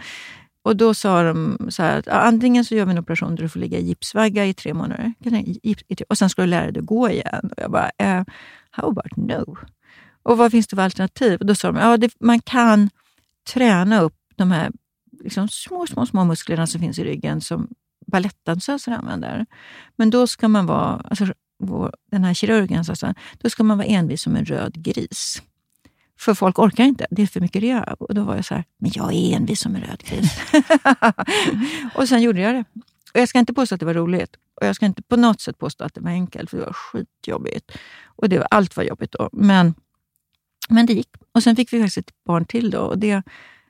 Och då sa de så här, att antingen så gör vi en operation där du får ligga i gipsvagga i tre månader. Och sen ska du lära dig att gå igen. Och jag bara, eh, how about no? Och vad finns det för alternativ? Och då sa de, ja, det, man kan träna upp de här liksom små, små, små musklerna som finns i ryggen som balettdansöser använder. Men då ska man vara, alltså, vår, den här kirurgen sa så då ska man vara envis som en röd gris. För folk orkar inte, det är för mycket rehab. Och då var jag så här, men jag är envis som en röd gris. [LAUGHS] och sen gjorde jag det. Och jag ska inte påstå att det var roligt. Och jag ska inte på något sätt påstå att det var enkelt, för det var skitjobbigt. Och det var, allt var jobbigt då. Men, men det gick. Och sen fick vi faktiskt ett barn till då. Och det,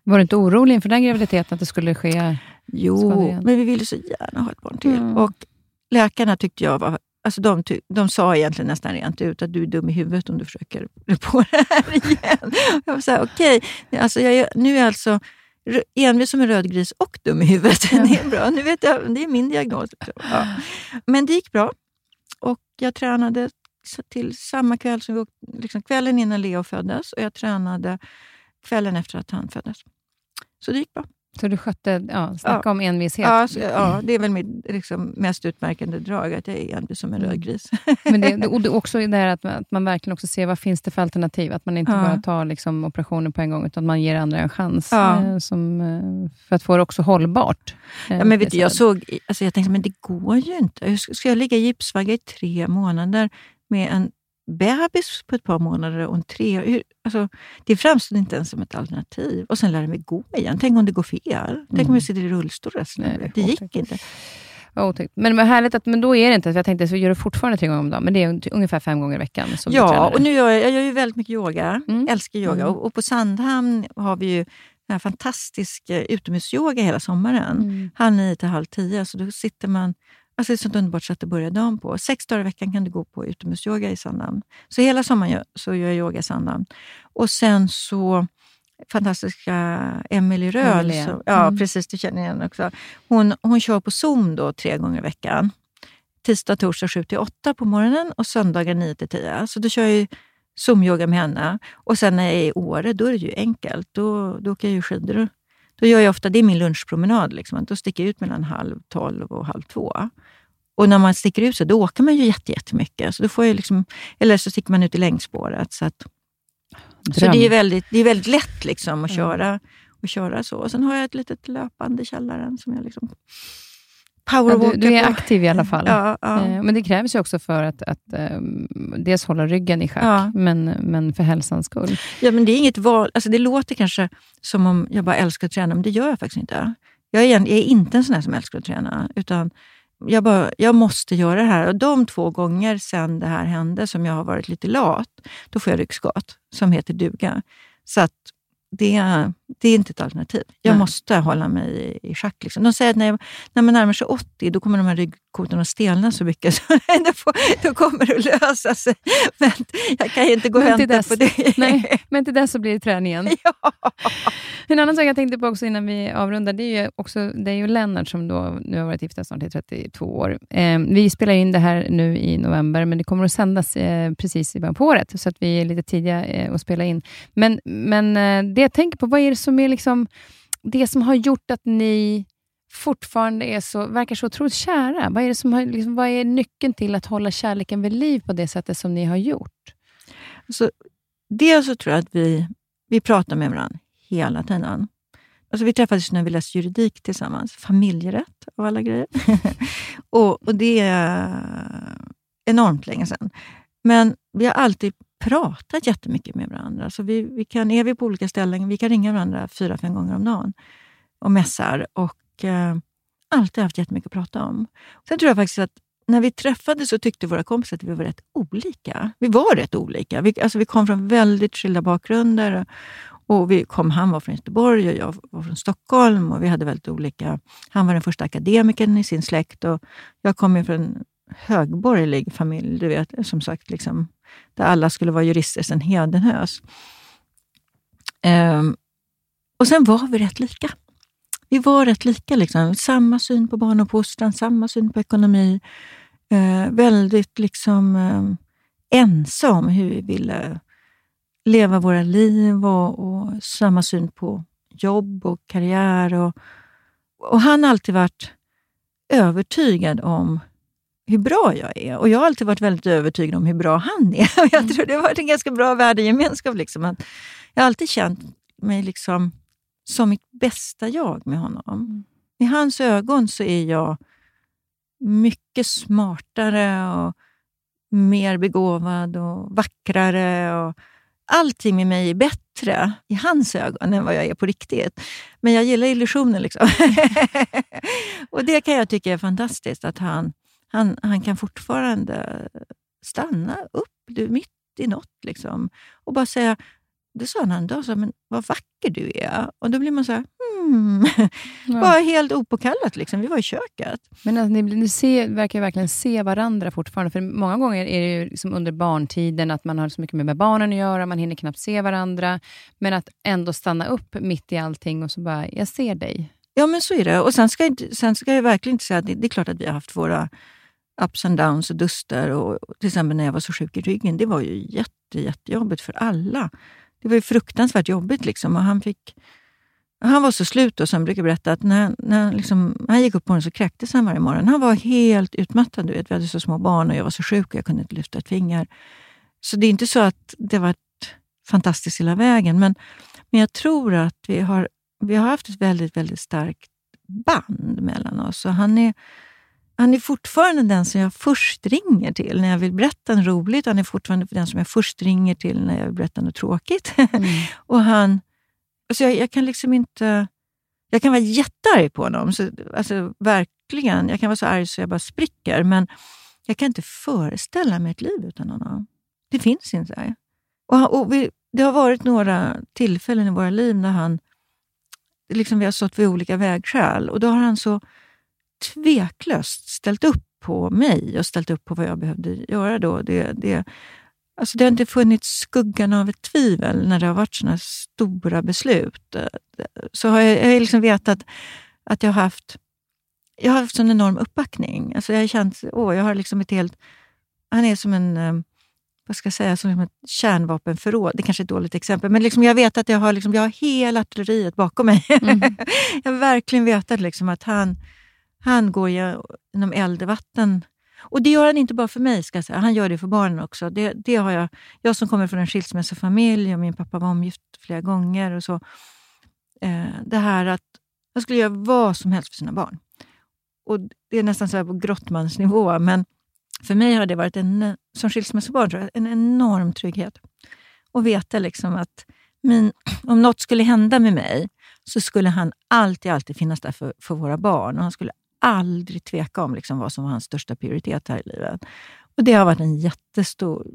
var du inte orolig inför den graviditeten, att det skulle ske Jo, men vi ville så gärna ha ett barn till. Mm. Och läkarna tyckte jag var Alltså de, de sa egentligen nästan rent ut att du är dum i huvudet om du försöker på det här [LAUGHS] igen. Jag var såhär, okej, okay. alltså nu är jag alltså envis som en röd gris och dum i huvudet. Ja. [LAUGHS] Det är bra, nu vet jag, det är min diagnos. Ja. Men det gick bra. Och jag tränade till samma kväll som vi liksom kvällen innan Leo föddes och jag tränade kvällen efter att han föddes. Så det gick bra. Så du skötte, ja, snacka ja. om envishet. Ja, så, ja, det är väl mitt liksom, mest utmärkande drag, att jag är envis som en röd gris. Men det, [LAUGHS] och det också det här att man, att man verkligen också ser vad finns det för alternativ. Att man inte ja. bara tar liksom, operationen på en gång, utan man ger andra en chans ja. eh, som, eh, för att få det också hållbart. Eh, ja, men vet du, jag, såg, alltså jag tänkte, men det går ju inte. Ska jag ligga i gipsvagga i tre månader med en bebis på ett par månader och en tre... Alltså, det framstod inte ens som ett alternativ. Och sen lära mig gå igen. Tänk om det går fel? Mm. Tänk om jag mm. sitter i rullstol resten av Det gick inte. Otäckt. Men vad härligt, att, men då är det inte, jag tänkte så gör du fortfarande tre gånger om dagen, men det är ungefär fem gånger i veckan. Som ja, och nu gör jag, jag gör ju väldigt mycket yoga. Mm. älskar yoga. Mm. Och, och, på Sandhamn har vi ju den här fantastisk utomhusyoga hela sommaren. Mm. Halv nio till halv tio. Så då sitter man Alltså ett sånt underbart sätt att börja dagen på. Sex dagar i veckan kan du gå på utomhusyoga i Sandhamn. Så hela sommaren så gör jag yoga i Sandhamn. Och sen så fantastiska Emelie Röhl, så, ja mm. precis, du känner igen också. Hon, hon kör på Zoom då tre gånger i veckan. Tisdag, torsdag 7 till 8 på morgonen och söndagar 9 till 10. Så då kör jag Zoom-yoga med henne. Och sen när jag är i Åre, då är det ju enkelt. Då, då åker jag ju skidor då gör jag ofta, det är min lunchpromenad. Liksom. Då sticker jag ut mellan halv tolv och halv två. Och när man sticker ut så då åker man ju jättemycket. Så då får jag liksom, eller så sticker man ut i längdspåret. Så, att, så det är väldigt, det är väldigt lätt liksom att, köra, att köra så. Och sen har jag ett litet löpande i källaren som jag liksom powerwalka ja, du, du, är aktiv i alla fall. Ja, ja. Eh, men det krävs ju också för att, att um, dels hålla ryggen i schack, men, men för hälsans skull. Ja, men det är inget val. Alltså, det låter kanske som om jag bara älskar att träna, men det gör jag faktiskt inte. Jag är, jag är inte en sån här som älskar att träna, utan jag, bara, jag måste göra det här. Och de två gånger sen det här hände, som jag har varit lite lat, då får jag ryggskott som heter duga. Så att det, det är inte ett alternativ. Jag Nej. måste hålla mig i, schack. Liksom. De säger att när, jag, när man närmar sig 80 då kommer de här ryggkotorna att stelna så mycket så [LAUGHS] då, får, då kommer det att lösa sig. [LAUGHS] Men jag kan ju inte gå och vänta dess, på det. [LAUGHS] Nej, men till dess så blir det träningen. Ja. En annan sak jag tänkte på också innan vi avrundar, det är ju, också, det är ju Lennart som då, nu har varit gifta snart i 32 år. Eh, vi spelar in det här nu i november, men det kommer att sändas eh, precis i början på året, så att vi är lite tidiga eh, att spela in. Men, men eh, det jag tänker på, vad är det som är liksom det som har gjort att ni fortfarande är så, verkar så otroligt kära? Vad är, det som har, liksom, vad är nyckeln till att hålla kärleken vid liv på det sättet som ni har gjort? Alltså, dels så tror jag att vi, vi pratar med varandra hela tiden. Alltså vi träffades när vi läste juridik tillsammans. Familjerätt av alla grejer. [LAUGHS] och, och det är enormt länge sedan. Men vi har alltid pratat jättemycket med varandra. Så vi, vi kan, är vi på olika ställen, vi kan ringa varandra fyra, fem gånger om dagen och mässar. Och eh, alltid haft jättemycket att prata om. Sen tror jag faktiskt att när vi träffades så tyckte våra kompisar att vi var rätt olika. Vi var rätt olika. Vi, alltså vi kom från väldigt skilda bakgrunder. Och vi kom, han var från Göteborg och jag var från Stockholm. och vi hade väldigt olika... Han var den första akademikern i sin släkt och jag kom från en högborgerlig familj. Du vet, som sagt, liksom, där alla skulle vara jurister sen Hedenhös. Um, och sen var vi rätt lika. Vi var rätt lika. Liksom. Samma syn på barnuppfostran, samma syn på ekonomi. Uh, väldigt liksom ehm, uh, ense om hur vi ville leva våra liv och, och samma syn på jobb och karriär. Och, och han har alltid varit övertygad om hur bra jag är. Och jag har alltid varit väldigt övertygad om hur bra han är. [LAUGHS] Och jag tror det har varit en ganska bra värdegemenskap. Liksom. Att jag har alltid känt mig liksom som mitt bästa jag med honom. Mm. I hans ögon så är jag mycket smartare och mer begåvad och vackrare. Och allting med mig är bättre i hans ögon än vad jag är på riktigt. Men jag gillar illusionen. Liksom. [LAUGHS] och Det kan jag tycka är fantastiskt, att han, han, han kan fortfarande stanna upp mitt i något liksom, och bara säga det sa han en dag, så, men vad vacker du är. Och då blir man så här, hmm. Ja. [LAUGHS] Bara helt opåkallat. Liksom. Vi var i köket. Men alltså, ni, ni ser, verkar verkligen se varandra fortfarande. För många gånger är det ju liksom under barntiden, att man har så mycket med barnen att göra, man hinner knappt se varandra. Men att ändå stanna upp mitt i allting och så bara, jag ser dig. Ja, men så är det. Och sen ska, jag, sen ska jag verkligen inte säga att det, det är klart att vi har haft våra ups and downs och duster. Och, till exempel när jag var så sjuk i ryggen. Det var ju jätte, jättejobbigt för alla det var ju fruktansvärt jobbigt. Liksom. Och han, fick, han var så slut, och som brukar berätta, att när, när han, liksom, han gick upp på morgonen så kräktes han varje morgon. Han var helt utmattad. Du vet. Vi hade så små barn och jag var så sjuk och jag kunde inte lyfta ett finger. Så det är inte så att det var fantastiskt hela vägen. Men, men jag tror att vi har, vi har haft ett väldigt, väldigt starkt band mellan oss. Och han är han är fortfarande den som jag först ringer till när jag vill berätta något roligt. Han är fortfarande den som jag först ringer till när jag vill berätta något tråkigt. [LAUGHS] Mm. och han, alltså jag, jag, kan liksom inte... Jag kan vara jättearg på honom. Så, alltså, verkligen. Jag kan vara så arg så jag bara spricker. Men jag kan inte föreställa mig ett liv utan honom. Det finns inte. Och, och vi, det har varit några tillfällen i våra liv när han, liksom vi har stått vid olika vägskäl. Och då har han så tveklöst ställt upp på mig och ställt upp på vad jag behövde göra då. Det, det, alltså det har inte funnits skuggan av ett tvivel när det har varit såna stora beslut. Så har jag, jag har liksom vetat att jag har haft jag har haft en enorm uppbackning. Alltså jag har känt, åh, jag har liksom ett helt... Han är som en eh, vad ska jag säga, som ett kärnvapenförråd. Det kanske är ett dåligt exempel, men liksom jag vet att jag har, liksom, jag har hela artilleriet bakom mig. Mm. [LAUGHS] jag har verkligen vetat liksom att han, han går genom eld och vatten. Och det gör han inte bara för mig, ska jag säga. han gör det för barnen också. Det, det har jag, jag som kommer från en skilsmässofamilj och min pappa var omgift flera gånger. och så. Eh, det här att han skulle göra vad som helst för sina barn. Och Det är nästan så på grottmansnivå, men för mig har det varit en, som skilsmässobarn tror jag, en enorm trygghet. Att veta liksom att min, om något skulle hända med mig så skulle han alltid, alltid finnas där för, för våra barn. Och han skulle aldrig tveka om liksom vad som var hans största prioritet här i livet. Och Det har varit en jättestor,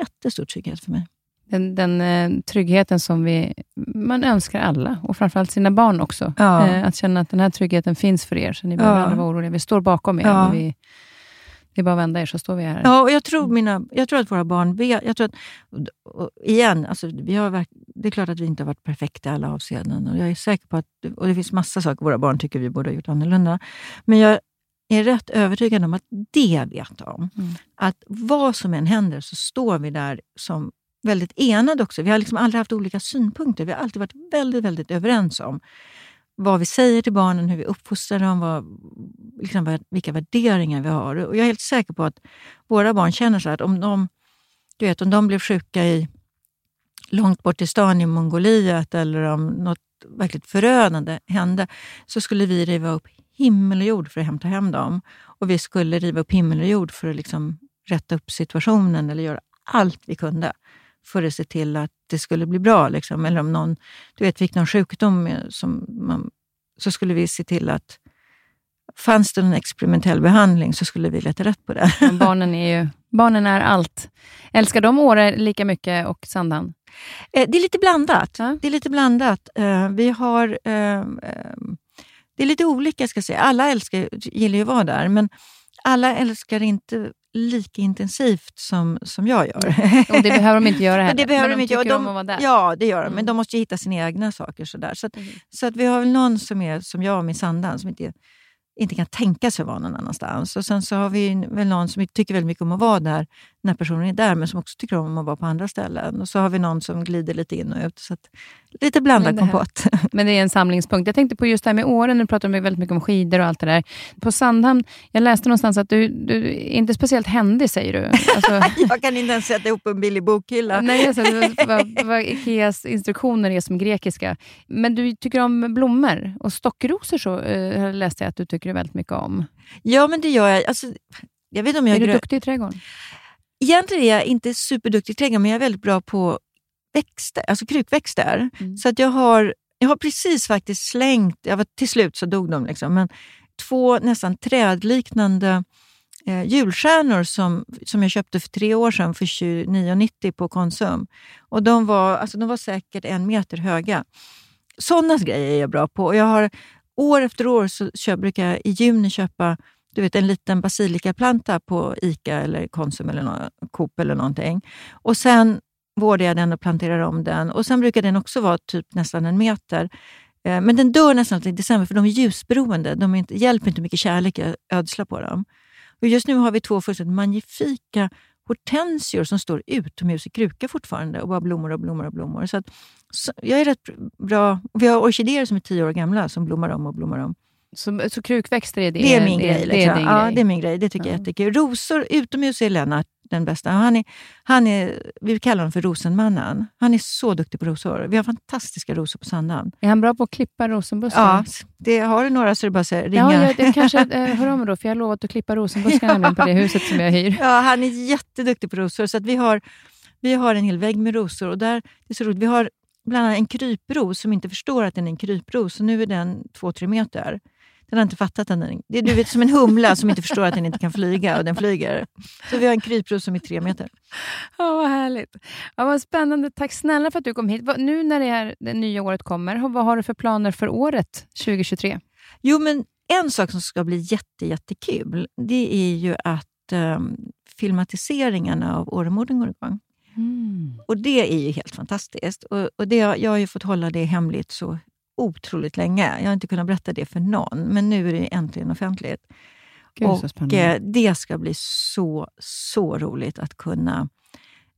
jättestor trygghet för mig. Den, den eh, tryggheten som vi, man önskar alla, och framförallt sina barn också. Ja. Eh, att känna att den här tryggheten finns för er, så ni behöver ja. aldrig vara oroliga. Vi står bakom er. Ja. Vi, det är bara att vända er, så står vi här. Ja, och jag tror, mina, jag tror att våra barn vet... Jag tror att, igen, alltså, vi har, det är klart att vi inte har varit perfekta i alla avseenden. Och jag är säker på att, och det finns massa saker våra barn tycker vi borde ha gjort annorlunda. Men jag är rätt övertygad om att det vet de. Mm. Att vad som än händer så står vi där som väldigt enade också. Vi har liksom aldrig haft olika synpunkter. Vi har alltid varit väldigt, väldigt överens om vad vi säger till barnen, hur vi uppfostrar dem, vad, liksom, vilka värderingar vi har. Och jag är helt säker på att våra barn känner så att om de, du vet, om de blev sjuka i långt bort i stan i Mongoliet eller om något verkligt förödande hände, så skulle vi riva upp himmel och jord för att hämta hem dem. Och vi skulle riva upp himmel och jord för att liksom rätta upp situationen eller göra allt vi kunde för att se till att det skulle bli bra. Liksom. Eller om någon du vet, fick någon sjukdom eh, som man, så skulle vi se till att fanns det någon experimentell behandling så skulle vi leta rätt på det. barnen, är ju, barnen är allt. Älskar de Åre lika mycket och Sandhamn? Eh, det är lite blandat. Ja. Det är lite blandat. Eh, vi har... Eh, det är lite olika, ska jag säga. Alla älskar, gillar ju att vara där, men alla älskar inte lika intensivt som, som jag gör. Och det behöver de inte göra [LAUGHS] heller. det behöver men de, de inte. De, de ja, det gör de. Mm. Men de måste hitta sina egna saker. Sådär. Så, att, mm. så att vi har väl någon som är som jag med Sandan, som inte, inte kan tänka sig att vara någon annanstans. Och sen så har vi väl någon som tycker väldigt mycket om att vara där när personen är där, men som också tycker om att vara på andra ställen. Och så har vi någon som glider lite in och ut. Så att, lite blandad Men kompott. [LAUGHS] Men det är en samlingspunkt. Jag tänkte på just det här med åren, nu pratar vi väldigt mycket om skidor och allt det där. På Sandhamn, jag läste någonstans att du, du är inte speciellt händig, säger du. Alltså, [LAUGHS] Jag kan inte ens sätta ihop en billig bokhylla. nej, alltså, [LAUGHS] vad, vad Ikeas instruktioner är som grekiska. Men du tycker om blommor och stockrosor så, eh, läste jag att du tycker väldigt mycket om. Ja, men det gör jag. Alltså, jag vet om jag är du duktig i trädgården? Egentligen är jag inte superduktig i trädgården, men jag är väldigt bra på växter, alltså krukväxter. Mm. Så att jag har, jag har precis faktiskt slängt, jag var, till slut så dog de, liksom, men två nästan trädliknande eh, julstjärnor som, som jag köpte för tre år sedan för 29,90 på Konsum. Och de var, alltså, de var säkert en meter höga. Sådana grejer är jag bra på. Och jag har, år efter år så köp, brukar jag i juni köpa du vet, en liten basilikaplanta på Ica eller Konsum eller Coop eller någonting. Och sen vårdar jag den och planterar om den. Och Sen brukar den också vara typ nästan en meter. Eh, men den dör nästan alltid i december för de är ljusberoende. De är inte, hjälper inte mycket kärlek att ödsla på dem. Och just nu har vi två fullständigt magnifika hortensior som står utomhus i kruka fortfarande och bara blommar och blommar och blommor. Så, att, så jag är rätt bra. Vi har orkidéer som är tio år gamla som blommar om och blommar om. Så, så krukväxter är det? Det är min grej. Det, liksom. är din ja, grej. det är min grej. Det tycker jag är jättekul. Rosor, utomhus är Lennart den bästa. Han är, han är, vi kallar honom för Rosenmannen. Han är så duktig på rosor. Vi har fantastiska rosor på Sandhamn. Är han bra på att klippa rosenbuskar? Ja, det, har du några så är det bara att ringa. Ja, jag, jag kanske [LAUGHS] eh, hör mig då, för jag har lovat att klippa rosenbuskar nämligen på det huset som jag hyr. Ja, han är jätteduktig på rosor. Så att vi, har, vi har en hel vägg med rosor. Och där, det är så roligt, vi har bland annat en krypros som inte förstår att den är en krypros. Så nu är den två, tre meter. Den har inte fattat är... Det är du vet, som en humla som inte förstår att den inte kan flyga och den flyger. Så vi har en krypros som är tre meter. Ja, vad härligt. Ja, vad spännande. Tack snälla för att du kom hit. Nu när det, här, det nya året kommer, vad har du för planer för året 2023? Jo, men en sak som ska bli jätte, jättekul, det är ju att um, filmatiseringarna av Åremorden går igång. Och det är ju helt fantastiskt. Och, och det, jag har ju fått hålla det hemligt så otroligt länge. Jag har inte kunnat berätta det för någon, men nu är det äntligen offentligt. Gud, och eh, det ska bli så, så roligt att kunna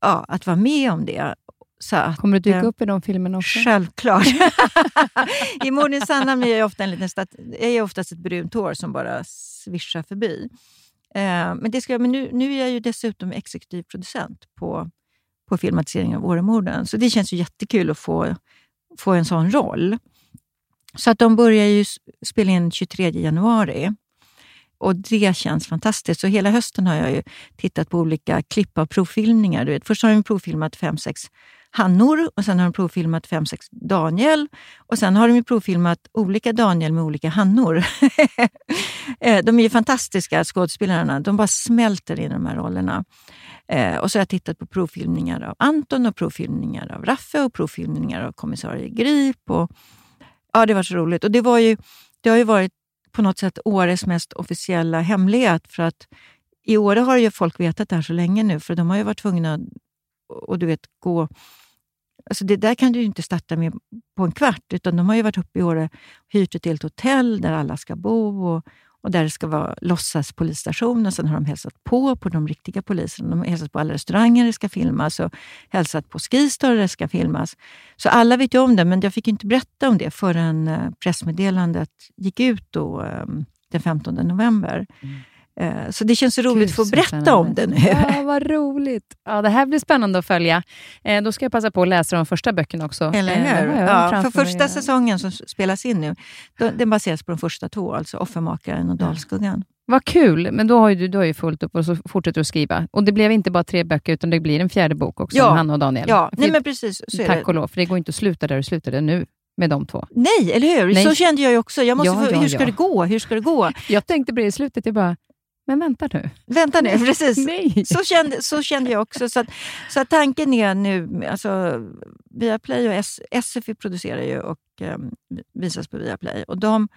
ja, att vara med om det. Så att, Kommer du dyka eh, upp i de filmerna också? Självklart. [LAUGHS] [LAUGHS] I Morden Sandhamn är jag ofta en liten stat- är jag oftast ett brunt hår som bara svischar förbi. Eh, men det ska, men nu, nu är jag ju dessutom exekutiv producent på, på filmatiseringen av Åremorden. Så det känns ju jättekul att få, få en sån roll. Så att de börjar ju spela in 23 januari. Och det känns fantastiskt. Så hela hösten har jag ju tittat på olika klipp av provfilmningar. Du vet, först har de provfilmat fem, sex Hannor och sen har de provfilmat fem, sex Daniel. Och sen har de ju provfilmat olika Daniel med olika Hannor. [LAUGHS] Eh, de är ju fantastiska skådespelarna. De bara smälter in i de här rollerna. Eh, och så har jag tittat på provfilmningar av Anton och provfilmningar av Raffe och provfilmningar av kommissarie Grip. Och, ja, det var så roligt. Och det, var ju, det har ju varit på något sätt Åres mest officiella hemlighet. För att i Åre har ju folk vetat det här så länge nu, för de har ju varit tvungna att och du vet, gå... Alltså det där kan du ju inte starta med på en kvart, utan de har ju varit uppe i Åre och hyrt ett helt hotell där alla ska bo och, och där det ska vara låtsas polisstation. Och sen har de hälsat på på de riktiga poliserna. De har hälsat på alla restauranger det ska filmas och hälsat på Skistar det ska filmas. Så alla vet ju om det, men jag fick inte berätta om det förrän eh, pressmeddelandet gick ut då, ehm, den 15 november. Mm. Så det känns så roligt Gud, att få berätta om det nu. Ja, vad roligt. Ja, det här blir spännande att följa. Eh, då ska jag passa på att läsa de första böckerna också. Eller Eh, hur? jag Ja, för första säsongen som spelas in nu, då, den baseras på de första två, alltså Offermakaren och Dalskuggan. Vad kul, men då har ju du, du har ju fullt upp och så fortsätter du att skriva. Och det blev inte bara tre böcker, utan det blir en fjärde bok också Ja. Hanna och Daniel. Ja, För- nej men precis. Tack det. och lov, för det går inte att sluta där du slutade nu med de två. Nej, eller hur? Nej. Så kände jag ju också. Jag måste Ja, få, ja, hur ska ja. det gå? Hur ska det gå? [LAUGHS] Jag tänkte på det i slutet, jag bara, men vänta nu. Vänta nu, [LAUGHS] precis. Nej. Så kände, så kände jag också. Så, att, så att tanken är nu, alltså Viaplay och S, SFI producerar ju och um, visas på Viaplay. Och de,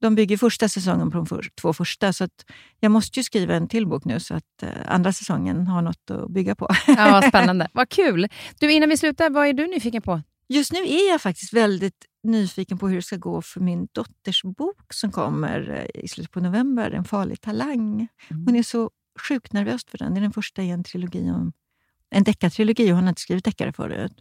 de bygger första säsongen på de för, två första, så att jag måste ju skriva en till bok nu så att eh, andra säsongen har något att bygga på. Ja, [LAUGHS] spännande. Vad kul. Du, innan vi slutar, vad är du nyfiken på? Just nu är jag faktiskt väldigt nyfiken på hur det ska gå för min dotters bok som kommer eh, i slutet på november, En farlig talang. Hon är så sjukt nervös för den. Det är den första i en trilogi om en deckartrilogi och hon har inte skrivit deckare förut.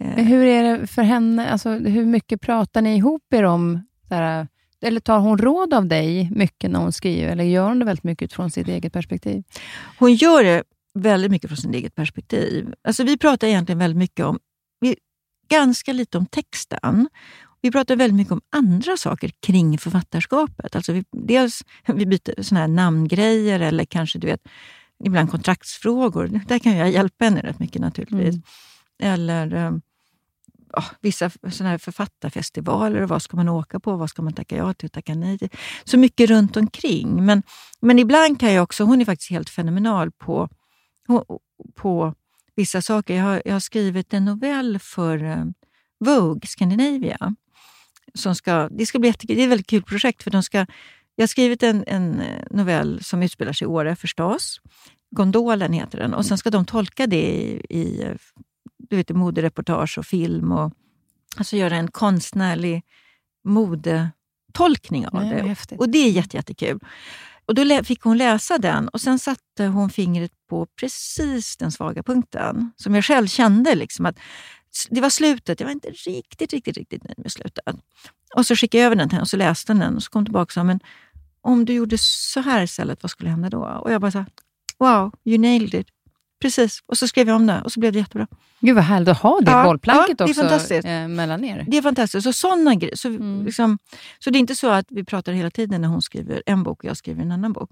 Eh. Hur är det för henne? Alltså, hur mycket pratar ni ihop er om? Där, eller tar hon råd av dig mycket när hon skriver, eller gör hon det väldigt mycket utifrån sitt eget perspektiv? Hon gör det väldigt mycket från sitt eget perspektiv. Alltså, vi pratar egentligen väldigt mycket om, ganska lite om texten. Vi pratar väldigt mycket om andra saker kring författarskapet. Alltså vi, dels [LAUGHS] vi byter såna här namngrejer eller kanske du vet, ibland kontraktsfrågor. Där kan jag hjälpa henne rätt mycket naturligtvis. Mm. Eller oh, vissa såna här författarfestivaler. Vad ska man åka på? Vad ska man tacka ja till och tacka nej till? Så mycket runt omkring. Men, men ibland kan jag också... Hon är faktiskt helt fenomenal på, på vissa saker. Jag har, jag har skrivit en novell för uh, Vogue Scandinavia. Som ska, det, ska bli det är ett väldigt kul projekt. för de ska jag har skrivit en, en eh, novell som utspelar sig i Åre förstås. Gondolen heter den. Och Sen ska de tolka det i, i du vet, modereportage och film. Och, alltså göra en konstnärlig modetolkning av Nej, det. Häftigt. Och det är jättekul. Jätte och då fick hon läsa den och sen satte hon fingret på precis den svaga punkten som jag själv kände. Liksom att det var slutet. Jag var inte riktigt, riktigt, riktigt nöjd med slutet. Och så skickade jag över den till henne och så läste den och så kom tillbaka och sa, men om du gjorde så här istället, vad skulle hända då? Och jag bara så wow, you nailed it. Precis. Och så skrev jag om det och så blev det jättebra. Gud vad härligt att ha det ja, bollplanket ja, det är också eh, mellan er. Det är fantastiskt. Så, såna grejer, så, mm. liksom, så det är inte så att vi pratar hela tiden när hon skriver en bok och jag skriver en annan bok.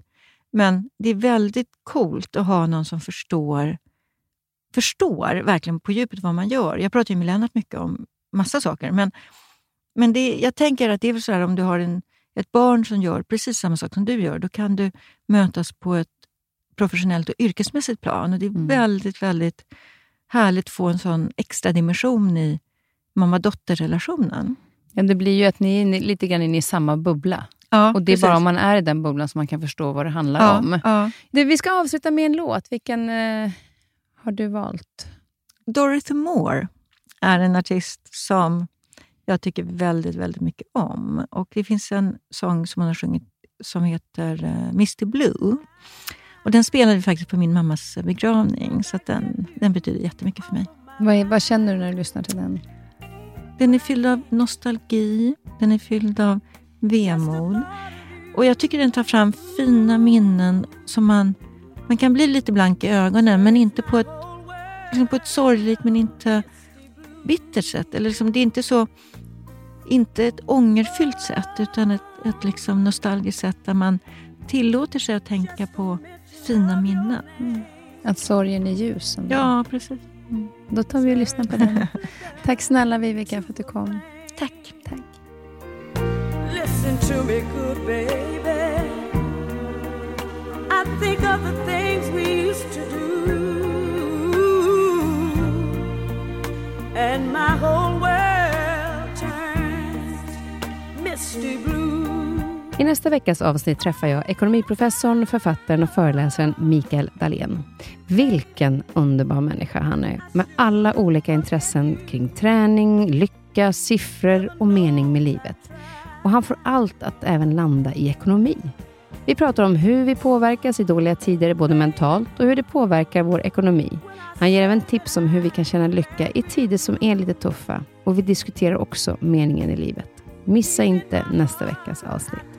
Men det är väldigt coolt att ha någon som förstår, förstår verkligen på djupet vad man gör. Jag pratar ju med Lennart mycket om massa saker, men, men det, jag tänker att det är väl så här om du har en, ett barn som gör precis samma sak som du gör, då kan du mötas på ett professionellt och yrkesmässigt plan. Och Det är mm. väldigt, väldigt härligt att få en sån extra dimension i mamma-dotter-relationen. Ja, det blir ju att ni är lite grann inne i samma bubbla. Ja, och Det är precis. bara om man är i den bubblan som man kan förstå vad det handlar ja, om. Ja. Det, vi ska avsluta med en låt. Vilken eh, har du valt? Dorothy Moore är en artist som jag tycker väldigt, väldigt mycket om. Och Det finns en sång som hon har sjungit som heter uh, Misty Blue. Och Den spelade vi faktiskt på min mammas begravning, så den, den betyder jättemycket för mig. Vad, är, vad känner du när du lyssnar till den? Den är fylld av nostalgi, den är fylld av vemod. Och jag tycker den tar fram fina minnen som man, man kan bli lite blank i ögonen, men inte på ett, liksom på ett sorgligt men inte bittert sätt. Eller liksom, det är inte så inte ett ångerfyllt sätt, utan ett, ett liksom nostalgiskt sätt där man tillåter sig att tänka på fina minnen. Mm. Att sorgen är ljus. Ändå. Ja, precis. Mm. Då tar vi och lyssnar på den. [LAUGHS] Tack snälla Vivica för att du kom. Tack. Tack. Listen to me good baby I think of the things we used to do And my whole world turns misty blue i nästa veckas avsnitt träffar jag ekonomiprofessorn, författaren och föreläsaren Mikael Dahlén. Vilken underbar människa han är, med alla olika intressen kring träning, lycka, siffror och mening med livet. Och han får allt att även landa i ekonomi. Vi pratar om hur vi påverkas i dåliga tider, både mentalt och hur det påverkar vår ekonomi. Han ger även tips om hur vi kan känna lycka i tider som är lite tuffa. Och vi diskuterar också meningen i livet. Missa inte nästa veckas avsnitt.